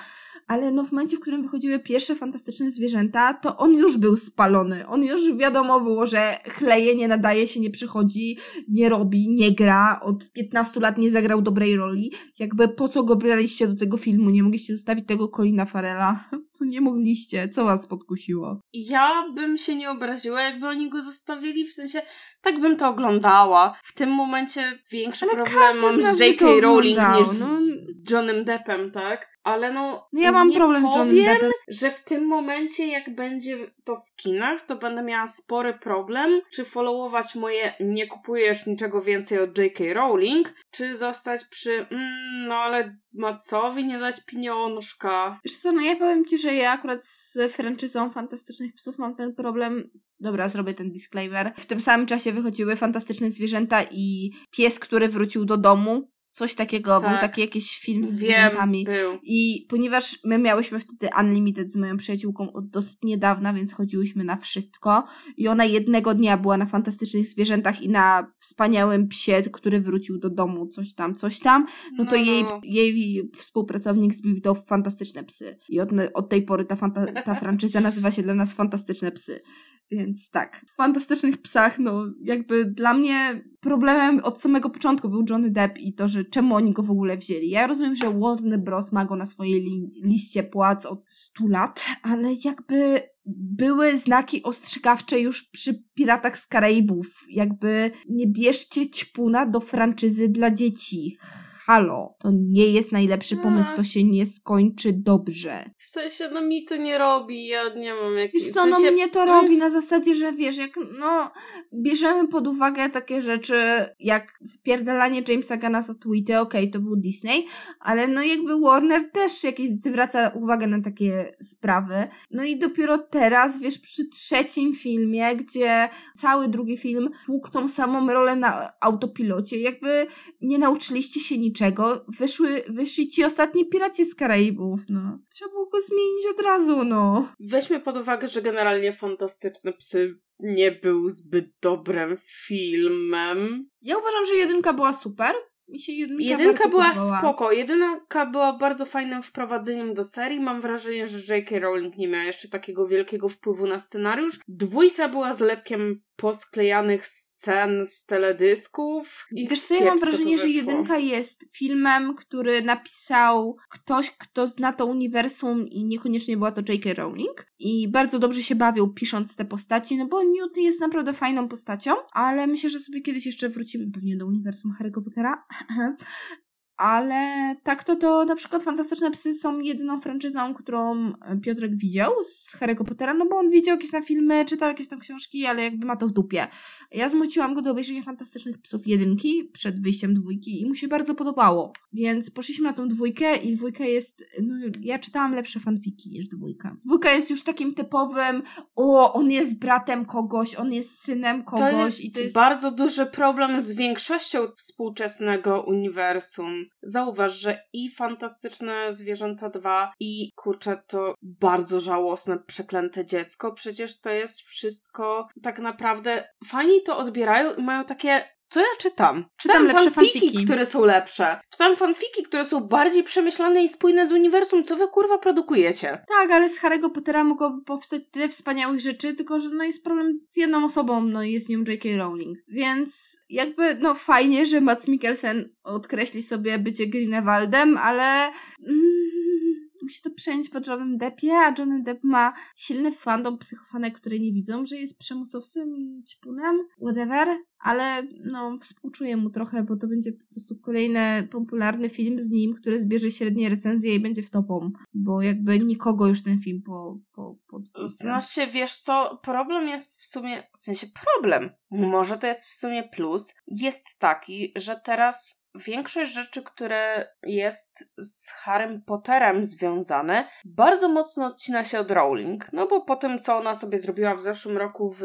ale no w momencie, w którym wychodziły pierwsze fantastyczne zwierzęta, to on już był spalony. On już wiadomo było, że chleje, nie nadaje się, nie przychodzi, nie robi, nie gra, od 15 lat nie zagrał dobrej roli. Jakby po co go braliście do tego filmu? Nie mogliście zostawić tego Colina Farela? To nie mogliście. Co was podkusiło? Ja bym się nie obraziła, jakby oni go zostawili, w sensie tak bym to oglądała. W tym momencie większy Ale problem mam z J.K. Rowling niż no. z Johnem Deppem, tak? Ale no, No ja mam problem z Johnem powiem, Deppem. że w tym momencie, jak będzie to w kinach, to będę miała spory problem, czy followować moje nie kupujesz niczego więcej od J.K. Rowling, czy zostać przy mm, no ale Macowi nie dać pieniążka. Wiesz co, no ja powiem ci, że ja akurat z franczyzą Fantastycznych Psów mam ten problem. Dobra, zrobię ten disclaimer. W tym samym czasie wychodziły Fantastyczne Zwierzęta i Pies, który wrócił do domu. Coś takiego, Tak. był taki jakiś film z zwierzętami. I ponieważ my miałyśmy wtedy Unlimited z moją przyjaciółką od dosyć niedawna, więc chodziłyśmy na wszystko. I ona jednego dnia była na fantastycznych zwierzętach i na wspaniałym psie, który wrócił do domu, coś tam, coś tam. No to jej, jej współpracownik zbił to w fantastyczne psy. I od, od tej pory ta, fanta, ta franczyza nazywa się dla nas Fantastyczne Psy. Więc tak, w fantastycznych psach, no jakby dla mnie problemem od samego początku był Johnny Depp i to, że czemu oni go w ogóle wzięli. Ja rozumiem, że Warner Bros. ma go na swojej li- liście płac od 100 lat, ale jakby były znaki ostrzegawcze już przy Piratach z Karaibów. Jakby nie bierzcie ćpuna do franczyzy dla dzieci. Halo, to nie jest najlepszy pomysł, to się nie skończy dobrze. W sensie, no mi to nie robi, ja nie mam jakiejś... Wiesz co, w no sensie, mnie to robi na zasadzie, że wiesz, jak no bierzemy pod uwagę takie rzeczy jak wpierdalanie Jamesa Gana za tweety, okej, to był Disney, ale no jakby Warner też jakieś zwraca uwagę na takie sprawy. No i dopiero teraz, wiesz, przy trzecim filmie, gdzie cały drugi film płukł tą samą rolę na autopilocie, jakby nie nauczyliście się niczego. Wyszły, wyszli ci ostatni piraci z Karaibów, no. Trzeba było go zmienić od razu, no. Weźmy pod uwagę, że generalnie Fantastyczne Psy nie był zbyt dobrym filmem. Ja uważam, że jedynka była super. Jedynka, Jedynka była podobała. spoko. Jedynka była bardzo fajnym wprowadzeniem do serii. Mam wrażenie, że J.K. Rowling nie miała jeszcze takiego wielkiego wpływu na scenariusz. Dwójka była zlepkiem posklejanych scen z teledysków. I Wiesz co, ja mam wrażenie, że jedynka jest filmem, który napisał ktoś, kto zna to uniwersum i niekoniecznie była to J.K. Rowling. I bardzo dobrze się bawił pisząc te postaci, no bo Newt jest naprawdę fajną postacią, ale myślę, że sobie kiedyś jeszcze wrócimy pewnie do uniwersum Harry'ego Pottera. Ale tak to to na przykład Fantastyczne Psy są jedyną franczyzą, którą Piotrek widział z Harry'ego Pottera, no bo on widział jakieś na filmy, czytał jakieś tam książki, ale jakby ma to w dupie. Ja zmusiłam go do obejrzenia Fantastycznych Psów jedynki przed wyjściem dwójki i mu się bardzo podobało. Więc poszliśmy na tą dwójkę i dwójka jest, no ja czytałam lepsze fanfiki niż dwójka. Dwójka jest już takim typowym, o, on jest bratem kogoś, on jest synem kogoś To jest, i to jest... bardzo duży problem z większością współczesnego uniwersum. Zauważ, że i Fantastyczne Zwierzęta 2 i kurczę to bardzo żałosne, przeklęte dziecko. Przecież to jest wszystko tak naprawdę fani to odbierają i mają takie co ja czytam? Czytam lepsze fanfiki, fanfiki. które są lepsze. Czytam fanfiki, które są bardziej przemyślane i spójne z uniwersum. Co wy kurwa produkujecie? Tak, ale z Harry'ego Pottera mogłoby powstać tyle wspaniałych rzeczy, tylko że no jest problem z jedną osobą, no i jest nią J.K. Rowling. Więc jakby, no fajnie, że Mats Mikkelsen odkreśli sobie bycie Greenewaldem, ale mm, musi to przejąć po Johnem Deppie, a Johnny Depp ma silny fandom psychofanek, które nie widzą, że jest przemocowcem i ćpunem, whatever, ale no współczuję mu trochę, bo to będzie po prostu kolejny popularny film z nim, który zbierze średnie recenzje i będzie w topą, bo jakby nikogo już ten film po, po, po po dwójce. Znaczy, wiesz co, problem jest w sumie, w sensie problem, może to jest w sumie plus, jest taki, że teraz większość rzeczy, które jest z Harrym Potterem związane, bardzo mocno odcina się od Rowling. No bo po tym, co ona sobie zrobiła w zeszłym roku w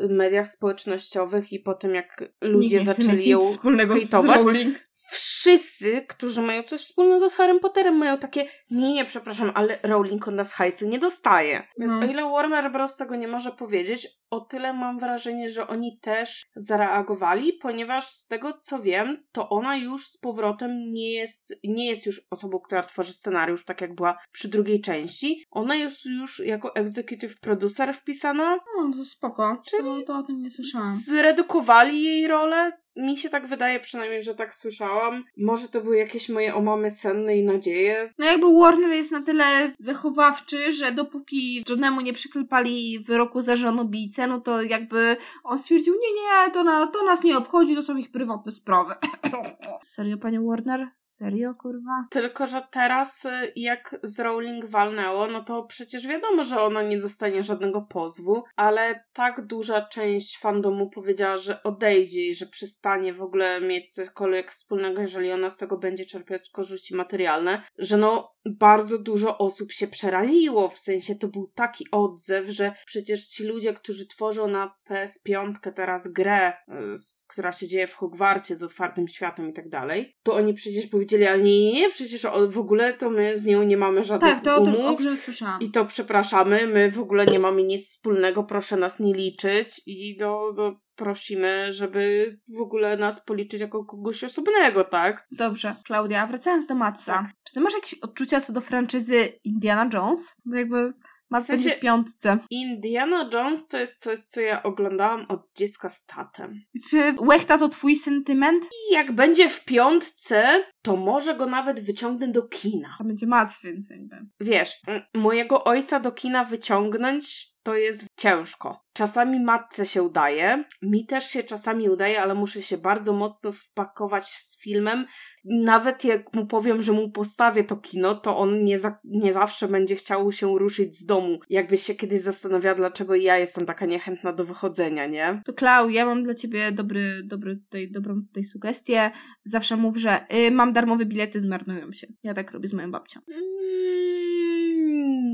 mediach społecznościowych i po tym, jak ludzie Nikt nie zaczęli ją wspólnego hejtować, z Rowling. Wszyscy, którzy mają coś wspólnego z Harrym Potterem, mają takie, nie, nie, przepraszam, ale Rowling od nas hajsu nie dostaje. Więc No. o ile Warner Bros. tego nie może powiedzieć, o tyle mam wrażenie, że oni też zareagowali, ponieważ z tego co wiem, to ona już z powrotem nie jest, nie jest już osobą, która tworzy scenariusz, tak jak była przy drugiej części. Ona jest już jako executive producer wpisana. No, to spoko. Czyli To, to o tym nie słyszałam. Zredukowali jej rolę. Mi się tak wydaje, przynajmniej, że tak słyszałam. Może to były jakieś moje omamy senne i nadzieje. No jakby Warner jest na tyle zachowawczy, że dopóki Johnemu nie przyklepali wyroku za żonobijcę, no to jakby on stwierdził, nie, nie, to, na, to nas nie obchodzi, to są ich prywatne sprawy. Serio, panie Warner? Serio, kurwa? Tylko, że teraz y, jak z Rowling walnęło, no to przecież wiadomo, że ona nie dostanie żadnego pozwu, ale tak duża część fandomu powiedziała, że odejdzie i że przestanie w ogóle mieć cokolwiek wspólnego, jeżeli ona z tego będzie czerpać korzyści materialne, że no bardzo dużo osób się przeraziło, w sensie to był taki odzew, że przecież ci ludzie, którzy tworzą na PS5 teraz grę, y, która się dzieje w Hogwarcie z otwartym światem i tak dalej, to oni przecież powiedzieli, ale nie, nie, nie, przecież w ogóle to my z nią nie mamy żadnych Tak, to o tym o umów. grze słyszałam. I to przepraszamy, my w ogóle nie mamy nic wspólnego, proszę nas nie liczyć i do, do prosimy, żeby w ogóle nas policzyć jako kogoś osobnego, tak? Dobrze, Klaudia, wracając do Matsa. Tak. Czy ty masz jakieś odczucia co do franczyzy Indiana Jones? Bo jakby Mats W sensie- będzie w piątce. Indiana Jones to jest coś, co ja oglądałam od dziecka z tatem. Czy Łechta to twój sentyment? I jak będzie w piątce, to może go nawet wyciągnę do kina. To będzie Mats, więc jakby. Wiesz, mojego ojca do kina wyciągnąć to jest ciężko. Czasami matce się udaje, mi też się czasami udaje, ale muszę się bardzo mocno wpakować z filmem. Nawet jak mu powiem, że mu postawię to kino, to on nie, za, nie zawsze będzie chciał się ruszyć z domu. Jakbyś się kiedyś zastanawiała, dlaczego ja jestem taka niechętna do wychodzenia, nie? To Klau, ja mam dla ciebie dobry, dobry tutaj, dobrą tutaj sugestię. Zawsze mów, że y, mam darmowe bilety, zmarnują się. Ja tak robię z moją babcią. Mm,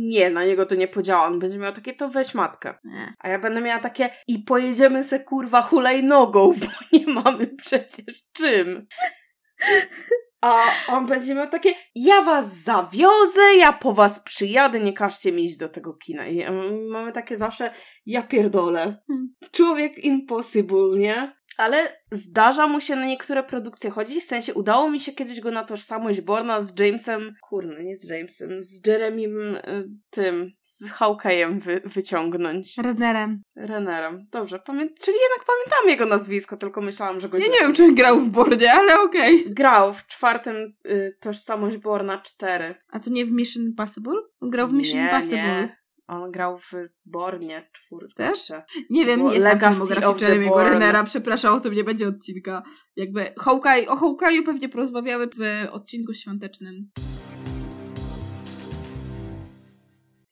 Nie, na niego to nie podziała. On będzie miał takie, to weź matkę. Nie. A ja będę miała takie i pojedziemy se kurwa hulajnogą, bo nie mamy przecież czym. A on będzie miał takie, ja was zawiozę, ja po was przyjadę, nie każcie mi iść do tego kina. I mamy takie zawsze, ja pierdolę. Hmm. Człowiek impossible, nie? Ale zdarza mu się na niektóre produkcje chodzić, w sensie udało mi się kiedyś go na tożsamość Borna z Jamesem, kurno, nie z Jamesem, z Jeremim y, tym, z Hawkeye'em wy, wyciągnąć. Rednerem. Rennerem. Dobrze, pamię- czyli jednak pamiętam jego nazwisko, tylko myślałam, że go Ja nie wiem, czy on grał w Bornie, ale okej. Grał w czwartym y, Tożsamość Borna 4. A to nie w Mission Impossible? Grał w Mission nie, Impossible. Nie. On grał w Bornie czwórce. Też? Nie wiem, nie znam filmografii Bourne. Renera, przepraszam, o tym nie będzie odcinka. Jakby Hawkeye, o Hawkeye'u pewnie porozmawiamy w odcinku świątecznym.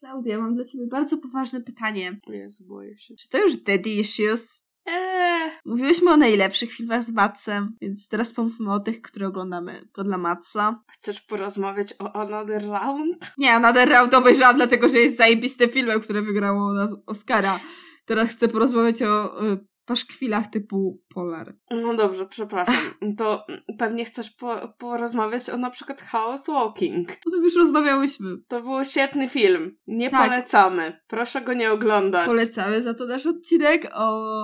Klaudia, mam dla ciebie bardzo poważne pytanie. O Jezu, boję się. Czy to już Daddy Issues? Eee, Mówiłyśmy o najlepszych filmach z Matsem, więc teraz pomówmy o tych, które oglądamy tylko dla Matsa. chcesz porozmawiać o Another Round? Nie, Another Round obejrzałam dlatego, że jest zajebistym filmem, które wygrało na Oscara. Teraz chcę porozmawiać o y, paszkwilach typu Polar. No dobrze, przepraszam. To pewnie chcesz po- porozmawiać o na przykład Chaos Walking. O tym już rozmawiałyśmy. To był świetny film. Nie Tak. polecamy. Proszę go nie oglądać. Polecamy za to nasz odcinek o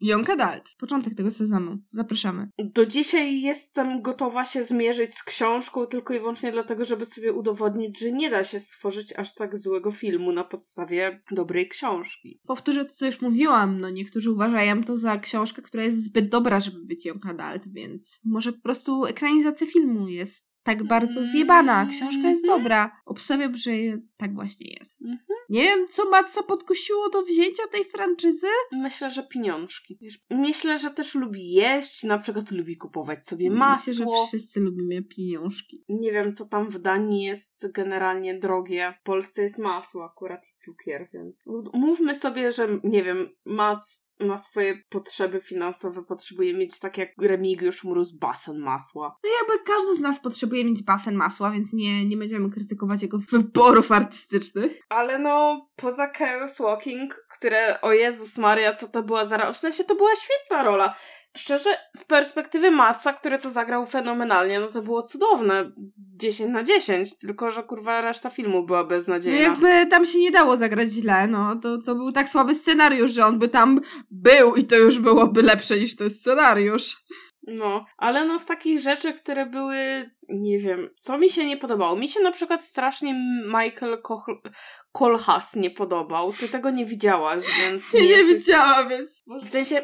Young Adult. Początek tego sezonu. Zapraszamy. Do dzisiaj jestem gotowa się zmierzyć z książką tylko i wyłącznie dlatego, żeby sobie udowodnić, że nie da się stworzyć aż tak złego filmu na podstawie dobrej książki. Powtórzę to, co już mówiłam. No, niektórzy uważają to za książkę, która jest zbyt dobra, żeby być Young Adult, więc może po prostu ekranizacja filmu jest tak bardzo zjebana. Książka jest Mhm. dobra. Obstawiam, że tak właśnie jest. Mhm. Nie wiem, co Matsa podkusiło do wzięcia tej franczyzy. Myślę, że pieniążki. Myślę, że też lubi jeść, na przykład lubi kupować sobie masło. Myślę, że wszyscy lubimy pieniążki. Nie wiem, co tam w Danii jest generalnie drogie. W Polsce jest masło akurat i cukier, więc mówmy sobie, że nie wiem, Mac ma swoje potrzeby finansowe, potrzebuje mieć tak jak Remigiusz Mróz basen masła. No jakby każdy z nas potrzebuje mieć basen masła, więc nie, nie będziemy krytykować jego wyborów artystycznych. Ale no, poza Chaos Walking, które, o Jezus Maria, co to była za rola? W sensie to była świetna rola. Szczerze, z perspektywy Massa, który to zagrał fenomenalnie, no to było cudowne. 10 na 10, tylko że kurwa reszta filmu była No beznadziejna. jakby tam się nie dało zagrać źle, no to, to był tak słaby scenariusz, że on by tam był i to już byłoby lepsze niż ten scenariusz. No, ale no z takich rzeczy, które były, nie wiem, co mi się nie podobało. Mi się na przykład strasznie Michael Koch- Kolhas nie podobał. Ty tego nie widziałaś, więc Nie, nie jesteś- widziałam, więc W sensie,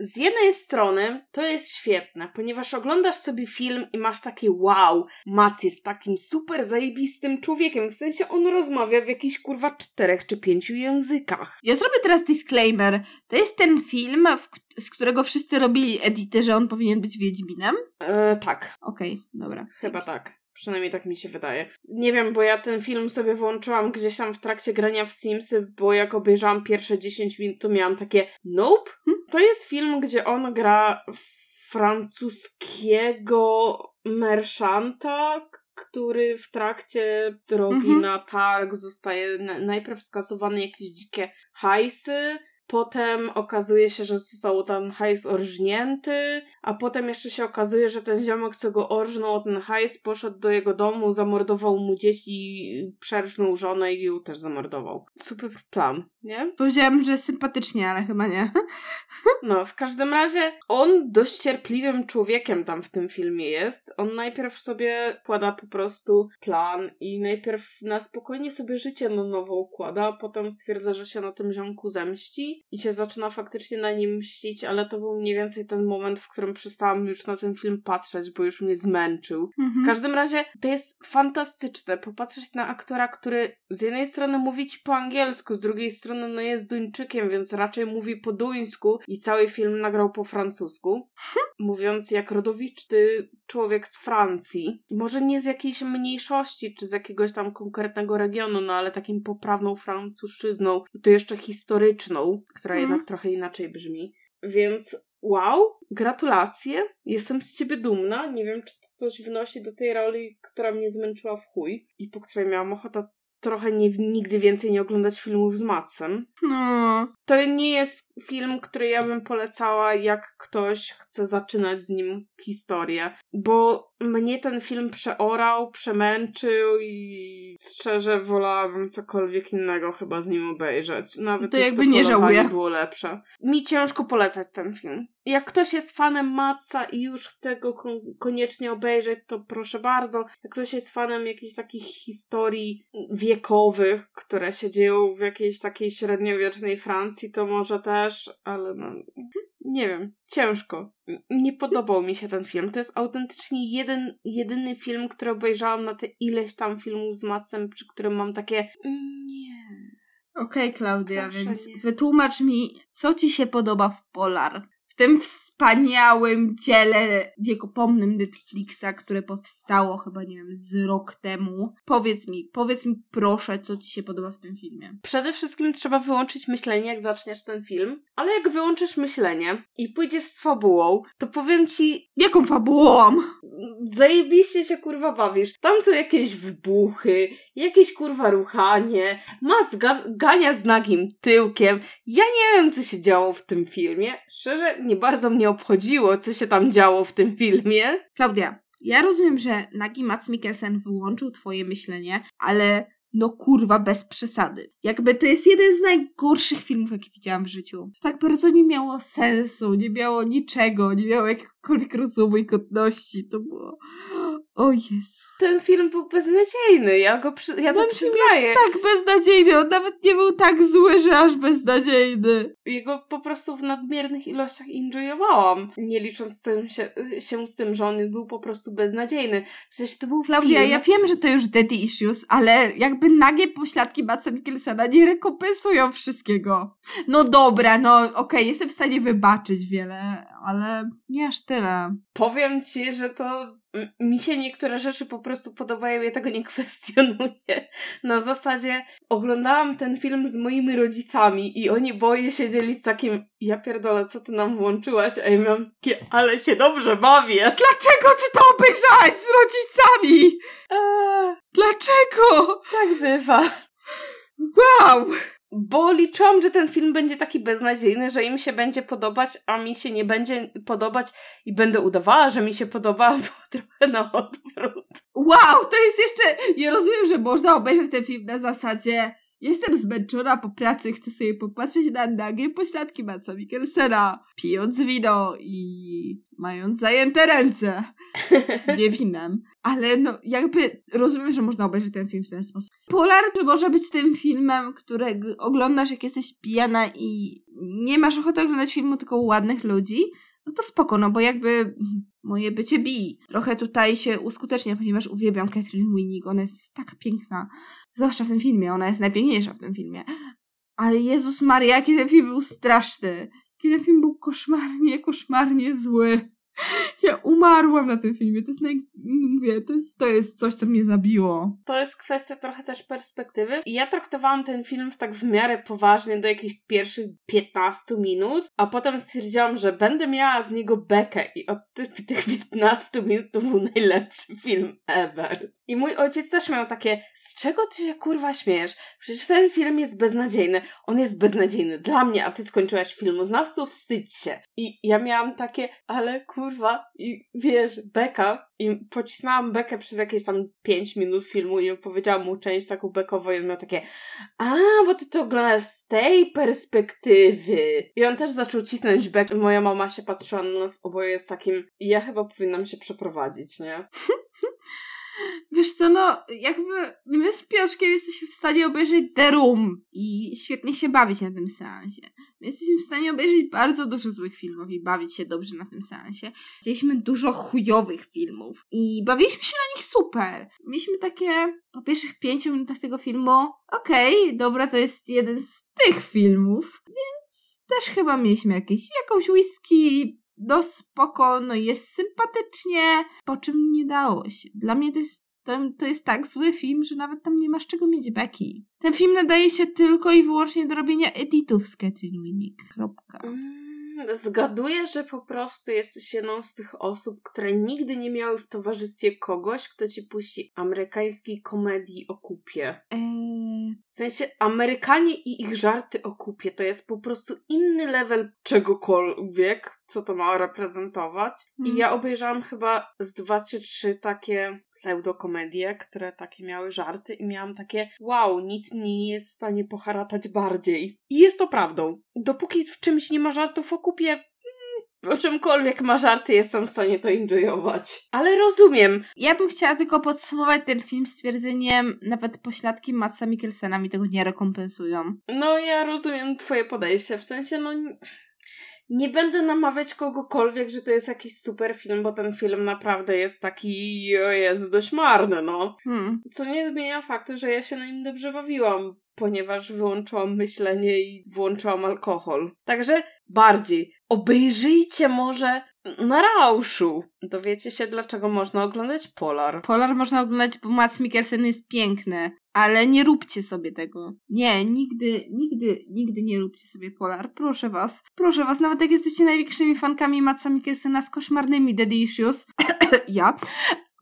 z jednej strony to jest świetne, ponieważ oglądasz sobie film i masz takie wow, Mac jest takim super zajebistym człowiekiem. W sensie on rozmawia w jakichś kurwa czterech czy pięciu językach. Ja zrobię teraz disclaimer. To jest ten film, w, k- z którego wszyscy robili edity, że on powinien być Wiedźminem? E, tak, Okej, dobra. Chyba tak. Przynajmniej tak mi się wydaje. Nie wiem, bo ja ten film sobie włączyłam gdzieś tam w trakcie grania w Simsy, bo jak obejrzałam pierwsze 10 minut, to miałam takie nope. To jest film, gdzie on gra francuskiego merchanta, k- który w trakcie drogi Mhm. na targ zostaje na- najpierw skasowany jakieś dzikie hajsy, Potem okazuje się, że został ten hajs orżnięty, a potem jeszcze się okazuje, że ten ziomek, co go orżnął o ten hajs, poszedł do jego domu, zamordował mu dzieci, przerżnął żonę i ją też zamordował. Super plan, nie? Powiedziałam, że sympatycznie, ale chyba nie. No, w każdym razie on dość cierpliwym człowiekiem tam w tym filmie jest. On najpierw sobie układa po prostu plan i najpierw na spokojnie sobie życie na nowo układa, a potem stwierdza, że się na tym ziomku zemści i się zaczyna faktycznie na nim mścić, ale to był mniej więcej ten moment, w którym przestałam już na ten film patrzeć, bo już mnie zmęczył. W Mhm. każdym razie to jest fantastyczne popatrzeć na aktora, który z jednej strony mówi ci po angielsku, z drugiej strony no jest Duńczykiem, więc raczej mówi po duńsku i cały film nagrał po francusku, mówiąc jak rodowiczny człowiek z Francji. Może nie z jakiejś mniejszości, czy z jakiegoś tam konkretnego regionu, no ale takim poprawną francuszczyzną to jeszcze historyczną, która Mhm. jednak trochę inaczej brzmi. Więc wow, gratulacje, jestem z ciebie dumna. Nie wiem, czy to coś wnosi do tej roli, która mnie zmęczyła w chuj i po której miałam ochotę trochę nie, nigdy więcej nie oglądać filmów z Matsem. No. To nie jest film, który ja bym polecała, jak ktoś chce zaczynać z nim historię, bo mnie ten film przeorał, przemęczył i szczerze wolałabym cokolwiek innego chyba z nim obejrzeć. Nawet To jakby nie polowanie żałuję. było lepsze. Mi ciężko polecać ten film. Jak ktoś jest fanem Matsa i już chce go kon- koniecznie obejrzeć, to proszę bardzo. Jak ktoś jest fanem jakichś takich historii wiekowych, które się dzieją w jakiejś takiej średniowiecznej Francji, to może też, ale no, nie wiem, ciężko. Nie podobał mi się ten film. To jest autentycznie jeden, jedyny film, który obejrzałam na te ileś tam filmów z Matsem, przy którym mam takie "Mm, nie. Okej, Klaudia, Proszę więc nie. wytłumacz mi, co ci się podoba w Polar? W tym wspaniałym dziele wiekopomnym Netflixa, które powstało chyba, nie wiem, z rok temu. Powiedz mi, powiedz mi proszę, co ci się podoba w tym filmie. Przede wszystkim trzeba wyłączyć myślenie, jak zaczniesz ten film, ale jak wyłączysz myślenie i pójdziesz z fabułą, to powiem ci, Jaką fabułą? zajebiście się kurwa bawisz. Tam są jakieś wybuchy, jakieś kurwa ruchanie, Mac ga- gania z nagim tyłkiem. Ja nie wiem, co się działo w tym filmie. Szczerze, nie bardzo mnie obchodziło, co się tam działo w tym filmie. Klaudia, ja rozumiem, że nagi Mats Mikkelsen wyłączył twoje myślenie, ale no kurwa, bez przesady. Jakby to jest jeden z najgorszych filmów, jakie widziałam w życiu. To tak bardzo nie miało sensu, nie miało niczego, nie miało jakiegokolwiek rozumu i godności. To było... O Jezu. Ten film był beznadziejny, ja go przy... ja to Ten film przyznaję. jest tak beznadziejny, on nawet nie był tak zły, że aż beznadziejny. Jego po prostu w nadmiernych ilościach enjoyowałam, nie licząc z tym się, się z tym, że on był po prostu beznadziejny. Przecież to był Klaudia, film... ja wiem, że to już daddy issues, ale jakby nagie pośladki Matsa Mikkelsena nie rekompensują wszystkiego. No dobra, no okej, jestem w stanie wybaczyć wiele, ale nie aż tyle. Powiem ci, że to mi się niektóre rzeczy po prostu podobają, ja tego nie kwestionuję. Na zasadzie oglądałam ten film z moimi rodzicami i oni boję siedzieli z takim ja pierdolę, co ty nam włączyłaś? A ja miałam takie, ale się dobrze bawię. Dlaczego ty to obejrzałaś z rodzicami? Eee, Dlaczego? tak bywa. Wow! Bo liczyłam, że ten film będzie taki beznadziejny, że im się będzie podobać, a mi się nie będzie podobać i będę udawała, że mi się podoba, bo trochę na odwrót. Wow, to jest jeszcze. Nie rozumiem, że można obejrzeć ten film na zasadzie. Jestem zmęczona po pracy, chcę sobie popatrzeć na nagie pośladki Matsa Mikkelsena, pijąc wino i mając zajęte ręce. Nie winem. Ale no, jakby rozumiem, że można obejrzeć ten film w ten sposób. Polar może być tym filmem, którego oglądasz, jak jesteś pijana i nie masz ochoty oglądać filmu tylko u ładnych ludzi. No to spoko, no bo jakby moje bycie bi trochę tutaj się uskutecznia, ponieważ uwielbiam Catherine Winnick, ona jest taka piękna. Zwłaszcza w tym filmie, ona jest najpiękniejsza w tym filmie. Ale Jezus Maria, ten film był straszny. Ten film był koszmarnie, koszmarnie zły. Ja umarłam na tym filmie. To jest naj... Mówię, to jest, to jest coś, co mnie zabiło. To jest kwestia trochę też perspektywy. I ja traktowałam ten film w tak w miarę poważnie do jakichś pierwszych 15 minut, a potem stwierdziłam, że będę miała z niego bekę i od tych, tych 15 minut to był najlepszy film ever. I mój ojciec też miał takie, z czego ty się kurwa śmiejesz? Przecież ten film jest beznadziejny. On jest beznadziejny dla mnie, a ty skończyłaś filmoznawców, wstydź się. I ja miałam takie, ale kurwa, i wiesz, beka. I pocisnęłam bekę przez jakieś tam 5 minut filmu i opowiedziałam mu część taką bekową i on miał takie a, bo ty to oglądasz z tej perspektywy. I on też zaczął cisnąć bekę. Moja mama się patrzyła na nas oboje z takim ja chyba powinnam się przeprowadzić, nie? Wiesz co, no, jakby my z Piotrkiem jesteśmy w stanie obejrzeć The Room i świetnie się bawić na tym seansie. My jesteśmy w stanie obejrzeć bardzo dużo złych filmów i bawić się dobrze na tym seansie. Widzieliśmy dużo chujowych filmów i bawiliśmy się na nich super. Mieliśmy takie po pierwszych pięciu minutach tego filmu, okej, okay, dobra, to jest jeden z tych filmów, więc też chyba mieliśmy jakieś, jakąś whisky, no spoko, no jest sympatycznie, po czym nie dało się. Dla mnie to jest, to, to jest tak zły film, że nawet tam nie masz czego mieć beki. Ten film nadaje się tylko i wyłącznie do robienia editów z Catherine Winnick. Kropka. Mm, Zgaduję, że po prostu jesteś jedną z tych osób, które nigdy nie miały w towarzystwie kogoś, kto ci puści amerykańskiej komedii o kupie. Eee, W sensie Amerykanie i ich żarty o kupie to jest po prostu inny level czegokolwiek, co to ma reprezentować. I Mhm. ja obejrzałam chyba z dwa czy trzy takie pseudokomedie, które takie miały żarty i miałam takie wow, nic mnie nie jest w stanie poharatać bardziej. I jest to prawdą. Dopóki w czymś nie ma żartów o kupie, mm, o czymkolwiek ma żarty, jestem w stanie to enjoyować. Ale rozumiem. Ja bym chciała tylko podsumować ten film stwierdzeniem, nawet pośladki Matsa Mikkelsena mi tego nie rekompensują. No, ja rozumiem twoje podejście. W sensie, no... Nie będę namawiać kogokolwiek, że to jest jakiś super film, bo ten film naprawdę jest taki, jest dość marny, no. Hmm. Co nie zmienia faktu, że ja się na nim dobrze bawiłam, ponieważ wyłączyłam myślenie i włączyłam alkohol. Także bardziej. Obejrzyjcie może na rauszu. Dowiecie się, dlaczego można oglądać Polar. Polar można oglądać, bo Mats Mikkelsen jest piękny, ale nie róbcie sobie tego. Nie, nigdy, nigdy, nigdy nie róbcie sobie Polar. Proszę was, proszę was, nawet jak jesteście największymi fankami Matsa Mikkelsena z koszmarnymi Daddy Issues, ja,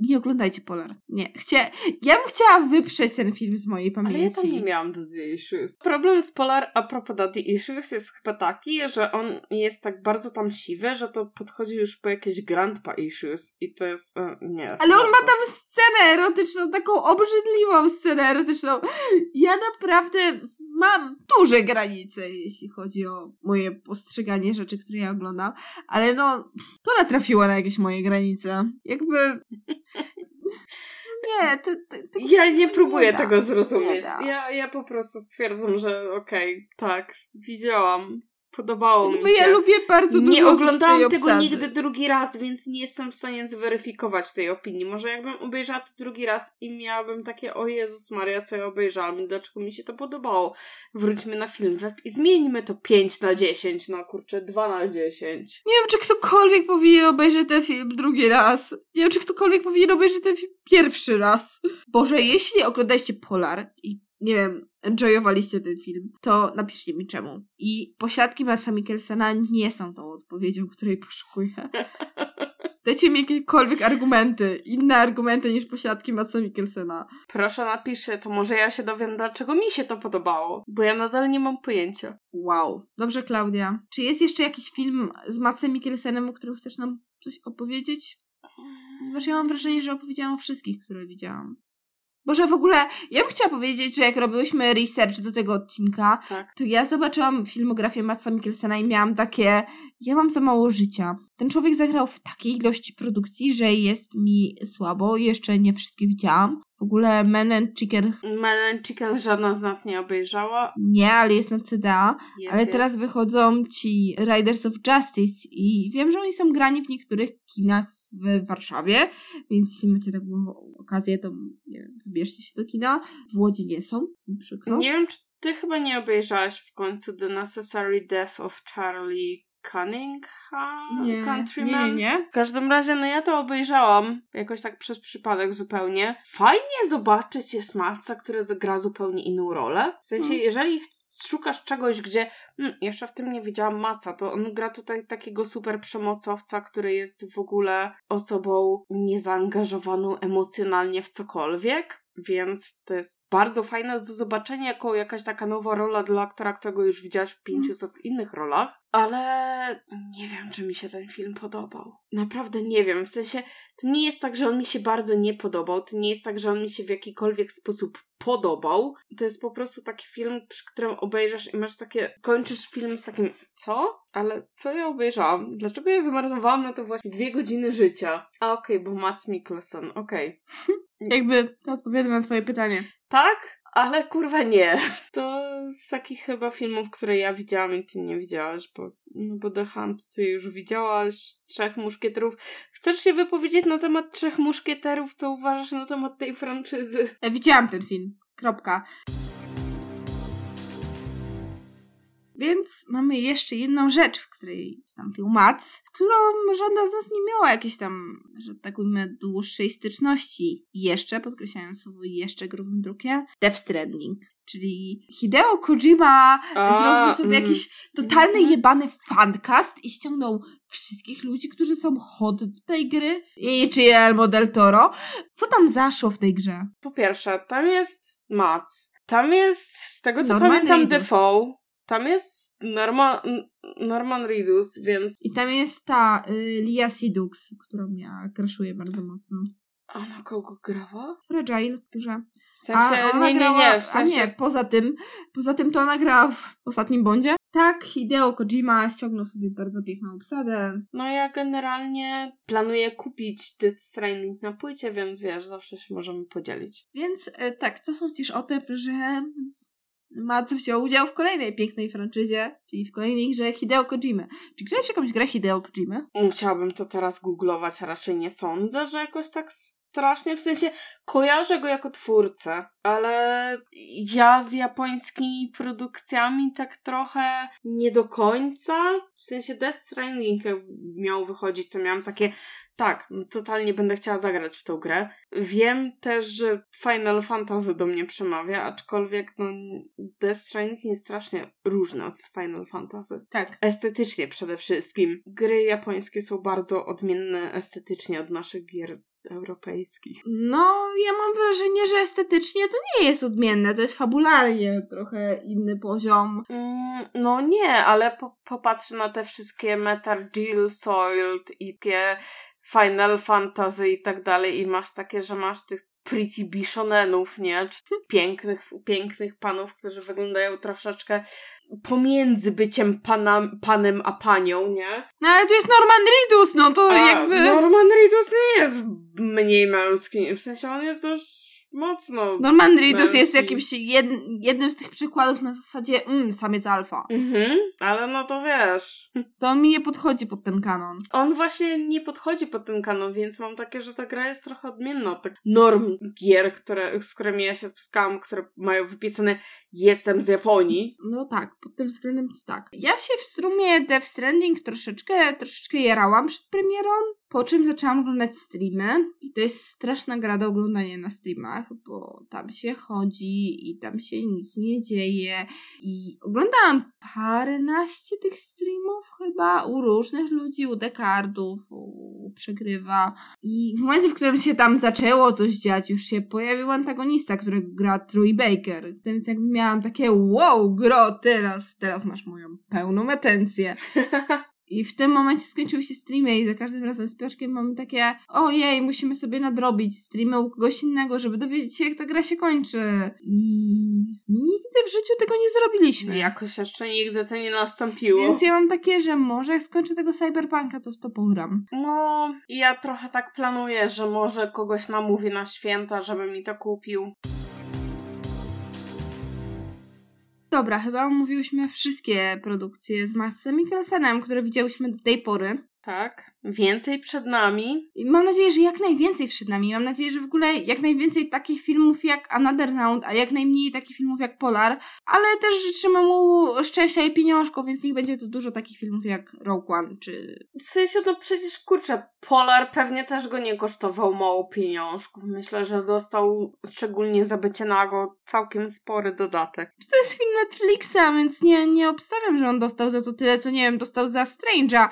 nie oglądajcie Polar. Nie, Chcia... ja bym chciała wyprzeć ten film z mojej Ale ja pamięci. tam nie miałam Daddy Issues. Problem z Polar a propos Daddy Issues jest chyba taki, że on jest tak bardzo tam siwy, że to podchodzi już po jakieś Grandpa Issues i to jest... E, nie. Ale on ma tam scenę erotyczną, taką obrzydliwą scenę erotyczną. Ja naprawdę mam duże granice, jeśli chodzi o moje postrzeganie rzeczy, które ja oglądam, ale no, to natrafiło na jakieś moje granice. Jakby nie, to, to, tego Ja nie próbuję da, tego to nie zrozumieć. Ja, ja po prostu stwierdzam, że okej, tak, widziałam. Podobało mi Jakby się. ja lubię bardzo dużo nie oglądałam tego obsady. nigdy drugi raz, więc nie jestem w stanie zweryfikować tej opinii. Może jakbym obejrzała to drugi raz i miałabym takie, o Jezus Maria, co ja obejrzałam i dlaczego mi się to podobało. Wróćmy na film web i zmieńmy to 5 na 10, no kurczę, 2 na 10. Nie wiem, czy ktokolwiek powinien obejrzeć ten film drugi raz. Nie wiem, czy ktokolwiek powinien obejrzeć ten film pierwszy raz. Boże, jeśli oglądaliście Polar i nie wiem, enjoyowaliście ten film, to napiszcie mi czemu. I pośladki Matsa Mikkelsena nie są tą odpowiedzią, której poszukuję. Dajcie mi jakiekolwiek argumenty, inne argumenty niż pośladki Matsa Mikkelsena. Proszę napiszcie, to może ja się dowiem, dlaczego mi się to podobało, bo ja nadal nie mam pojęcia. Wow. Dobrze, Klaudia. Czy jest jeszcze jakiś film z Matsem Mikkelsenem, o którym chcesz nam coś opowiedzieć? Ponieważ ja mam wrażenie, że opowiedziałam o wszystkich, które widziałam. Boże, w ogóle, ja bym chciała powiedzieć, że jak robiłyśmy research do tego odcinka, Tak. to ja zobaczyłam filmografię Matsa Mikkelsena i miałam takie, ja mam za mało życia. Ten człowiek zagrał w takiej ilości produkcji, że jest mi słabo, jeszcze nie wszystkie widziałam. W ogóle Men and Chicken Melon Chicken żadna z nas nie obejrzała. nie, ale jest na CDA. Jest, Ale jest. teraz wychodzą ci Riders of Justice i wiem, że oni są grani w niektórych kinach w Warszawie, więc jeśli macie taką okazję, to nie wiem, wybierzcie się do kina. W Łodzi nie są, mi przykro. Nie wiem, czy ty chyba nie obejrzałaś w końcu The Necessary Death of Charlie Cunningham? nie, Countryman? nie, nie. W każdym razie, no ja to obejrzałam jakoś tak przez przypadek zupełnie. Fajnie zobaczyć jest Matca, który gra zupełnie inną rolę. W sensie, Hmm. jeżeli szukasz czegoś, gdzie hmm, jeszcze w tym nie widziałam Maca, to on gra tutaj takiego super przemocowca, który jest w ogóle osobą niezaangażowaną emocjonalnie w cokolwiek. Więc to jest bardzo fajne do zobaczenia, jako jakaś taka nowa rola dla aktora, którego już widziałaś w 500 innych rolach. Ale nie wiem, czy mi się ten film podobał. Naprawdę nie wiem. W sensie, to nie jest tak, że on mi się bardzo nie podobał. To nie jest tak, że on mi się w jakikolwiek sposób podobał. To jest po prostu taki film, przy którym obejrzasz i masz takie. Kończysz film z takim, co? Ale co ja obejrzałam? Dlaczego ja zmarnowałam na to właśnie dwie godziny życia? A okej, bo Mats Mikkelsen, okej. Jakby to odpowiada na twoje pytanie. Tak, ale kurwa nie. To z takich chyba filmów, które ja widziałam i ty nie widziałaś, bo, no bo The Hunt ty już widziałaś, Trzech Muszkieterów. Chcesz się wypowiedzieć na temat Trzech Muszkieterów? Co uważasz na temat tej franczyzy? Ja widziałam ten film. Kropka. Więc mamy jeszcze jedną rzecz, w której wystąpił Mac, którą żadna z nas nie miała jakiejś tam, że tak ujmę, dłuższej styczności. Jeszcze, podkreślając słowo jeszcze grubym drukiem, Death Stranding. Czyli Hideo Kojima A, zrobił sobie mm. jakiś totalny Mhm. jebany fancast i ściągnął wszystkich ludzi, którzy są hot do tej gry. I czy Elmo del Toro. Co tam zaszło w tej grze? Po pierwsze, tam jest Mats. Tam jest, z tego co Norman pamiętam, Reedus. Defoe. Tam jest Norman, Norman Reedus, więc... I tam jest ta y, Lia Sidux, którą ja kraszuję bardzo mocno. Ona kogo grała? Fragile, która... W sensie, ona nie, nie, grała- nie, w sensie... A nie, poza tym, poza tym to ona grała w ostatnim Bondzie. Tak, Hideo Kojima ściągnął sobie bardzo piękną obsadę. No ja generalnie planuję kupić Death Stranding na płycie, więc wiesz, zawsze się możemy podzielić. Więc e, tak, to są też o tym, że Mac wziął udział w kolejnej pięknej franczyzie, czyli w kolejnej grze Hideo Kojimy. Czy grałeś jakąś grę Hideo Kojimy? Musiałabym to teraz googlować, raczej nie sądzę, że jakoś tak strasznie, w sensie kojarzę go jako twórcę, ale ja z japońskimi produkcjami tak trochę nie do końca, w sensie Death Stranding miał wychodzić, to miałam takie tak, totalnie będę chciała zagrać w tą grę. Wiem też, że Final Fantasy do mnie przemawia, aczkolwiek no Death Stranding jest strasznie różny od Final Fantasy. Tak. Estetycznie przede wszystkim. Gry japońskie są bardzo odmienne estetycznie od naszych gier europejskich. No, ja mam wrażenie, że estetycznie to nie jest odmienne, to jest fabularnie trochę inny poziom. Mm, no nie, ale po, popatrz na te wszystkie Metal Gear Soiled i takie Final Fantasy i tak dalej i masz takie, że masz tych pretty bishonenów, nie? Pięknych, pięknych panów, którzy wyglądają troszeczkę pomiędzy byciem pana, panem a panią, nie? No ale tu jest Norman Reedus, no to A jakby... Norman Reedus nie jest mniej męski, w sensie on jest dość mocno... Norman Reedus jest męski. jakimś jed, jednym z tych przykładów na zasadzie mm, samiec alfa. Mhm, ale no to wiesz... To on mi nie podchodzi pod ten kanon. On właśnie nie podchodzi pod ten kanon, więc mam takie, że ta gra jest trochę odmienna od tych norm gier, które, z którymi ja się spotkałam, które mają wypisane jestem z Japonii. No tak, pod tym względem to tak. Ja się w strumie Death Stranding troszeczkę, troszeczkę jarałam przed premierą, po czym zaczęłam oglądać streamy i to jest straszna gra do oglądania na streamach, bo tam się chodzi i tam się nic nie dzieje. I oglądałam paręnaście tych streamów chyba u różnych ludzi, u Dekardów, u Przegrywa. I w momencie, w którym się tam zaczęło coś dziać, już się pojawił antagonista, którego gra Troy Baker, więc jakby miałam takie wow, gro, teraz, teraz masz moją pełną atencję. I w tym momencie skończyły się streamy i za każdym razem z Piotrkiem mamy takie ojej, musimy sobie nadrobić streamy u kogoś innego, żeby dowiedzieć się, jak ta gra się kończy. I nigdy w życiu tego nie zrobiliśmy. Jakoś jeszcze nigdy to nie nastąpiło. Więc ja mam takie, że może jak skończę tego Cyberpunka, to w to pogram. No, ja trochę tak planuję, że może kogoś namówię na święta, żeby mi to kupił. Dobra, chyba omówiłyśmy wszystkie produkcje z Matsem Mikkelsenem, które widziałyśmy do tej pory. Tak. Więcej przed nami. I mam nadzieję, że jak najwięcej przed nami. Mam nadzieję, że w ogóle jak najwięcej takich filmów jak Another Round, a jak najmniej takich filmów jak Polar. Ale też życzymy mu szczęścia i pieniążków, więc niech będzie tu dużo takich filmów jak Rogue One, czy... W sensie, no przecież kurczę, Polar pewnie też go nie kosztował mało pieniążków. Myślę, że dostał szczególnie za bycie nago całkiem spory dodatek. Czy to jest film Netflixa, więc nie, nie obstawiam, że on dostał za to tyle, co nie wiem, dostał za Strange'a.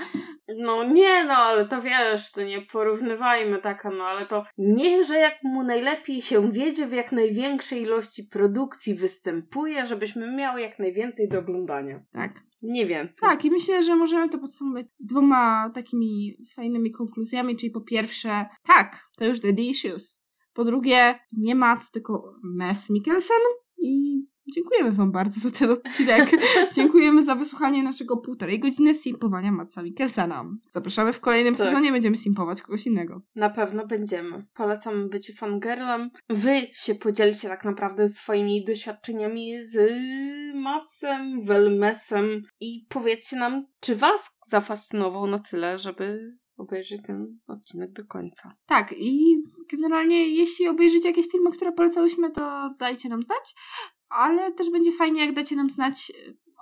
No nie no, ale to wiesz, to nie porównywajmy taka, no ale to niech, że jak mu najlepiej się wiedzie, w jak największej ilości produkcji występuje, żebyśmy miały jak najwięcej do oglądania. Tak. Nie więcej. Tak, i myślę, że możemy to podsumować dwoma takimi fajnymi konkluzjami, czyli po pierwsze, tak, to już The Issues. Po drugie, nie Matt, tylko Mess Mikkelsen i dziękujemy wam bardzo za ten odcinek. dziękujemy za wysłuchanie naszego półtorej godziny simpowania Matsa Mikkelsena. Zapraszamy w kolejnym Tak. sezonie, będziemy simpować kogoś innego. Na pewno będziemy. Polecamy bycie fangirlem. Wy się podzielcie tak naprawdę swoimi doświadczeniami z Macem, Welmesem i powiedzcie nam, czy was zafascynował na tyle, żeby obejrzeć ten odcinek do końca. Tak, i generalnie jeśli obejrzycie jakieś filmy, które polecałyśmy, to dajcie nam znać, ale też będzie fajnie, jak dacie nam znać,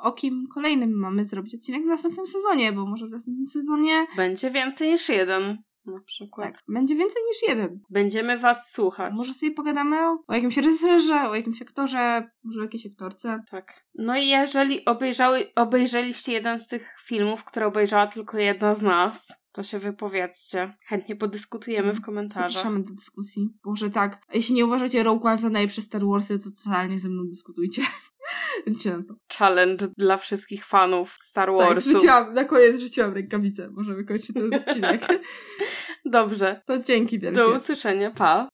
o kim kolejnym mamy zrobić odcinek w następnym sezonie, bo może w następnym sezonie Będzie więcej niż jeden, na przykład. tak, będzie więcej niż jeden. Będziemy was słuchać. Może sobie pogadamy o, o jakimś reżyserze, o jakimś aktorze, może o jakiejś aktorce. Tak. No i jeżeli obejrzały, obejrzeliście jeden z tych filmów, które obejrzała tylko jedna z nas, to się wypowiedzcie. Chętnie podyskutujemy w komentarzach. Zapraszamy do dyskusji. Może tak, jeśli nie uważacie Rogue One za najlepsze Star Warsy, to totalnie ze mną dyskutujcie. Liczę na to. Challenge dla wszystkich fanów Star Tak, Warsów. rzuciłam, na koniec rzuciłam rękawicę. Możemy kończyć ten odcinek. Dobrze. To dzięki wielkie. Do usłyszenia. Pa.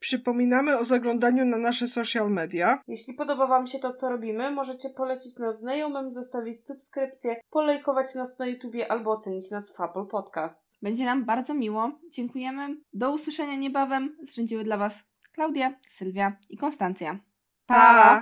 Przypominamy o zaglądaniu na nasze social media. Jeśli podoba Wam się to, co robimy, możecie polecić nas znajomym, zostawić subskrypcję, polejkować nas na YouTubie albo ocenić nas w Apple Podcasts. Będzie nam bardzo miło. Dziękujemy. Do usłyszenia niebawem. Zrzędziły dla Was Klaudia, Sylwia i Konstancja. Pa!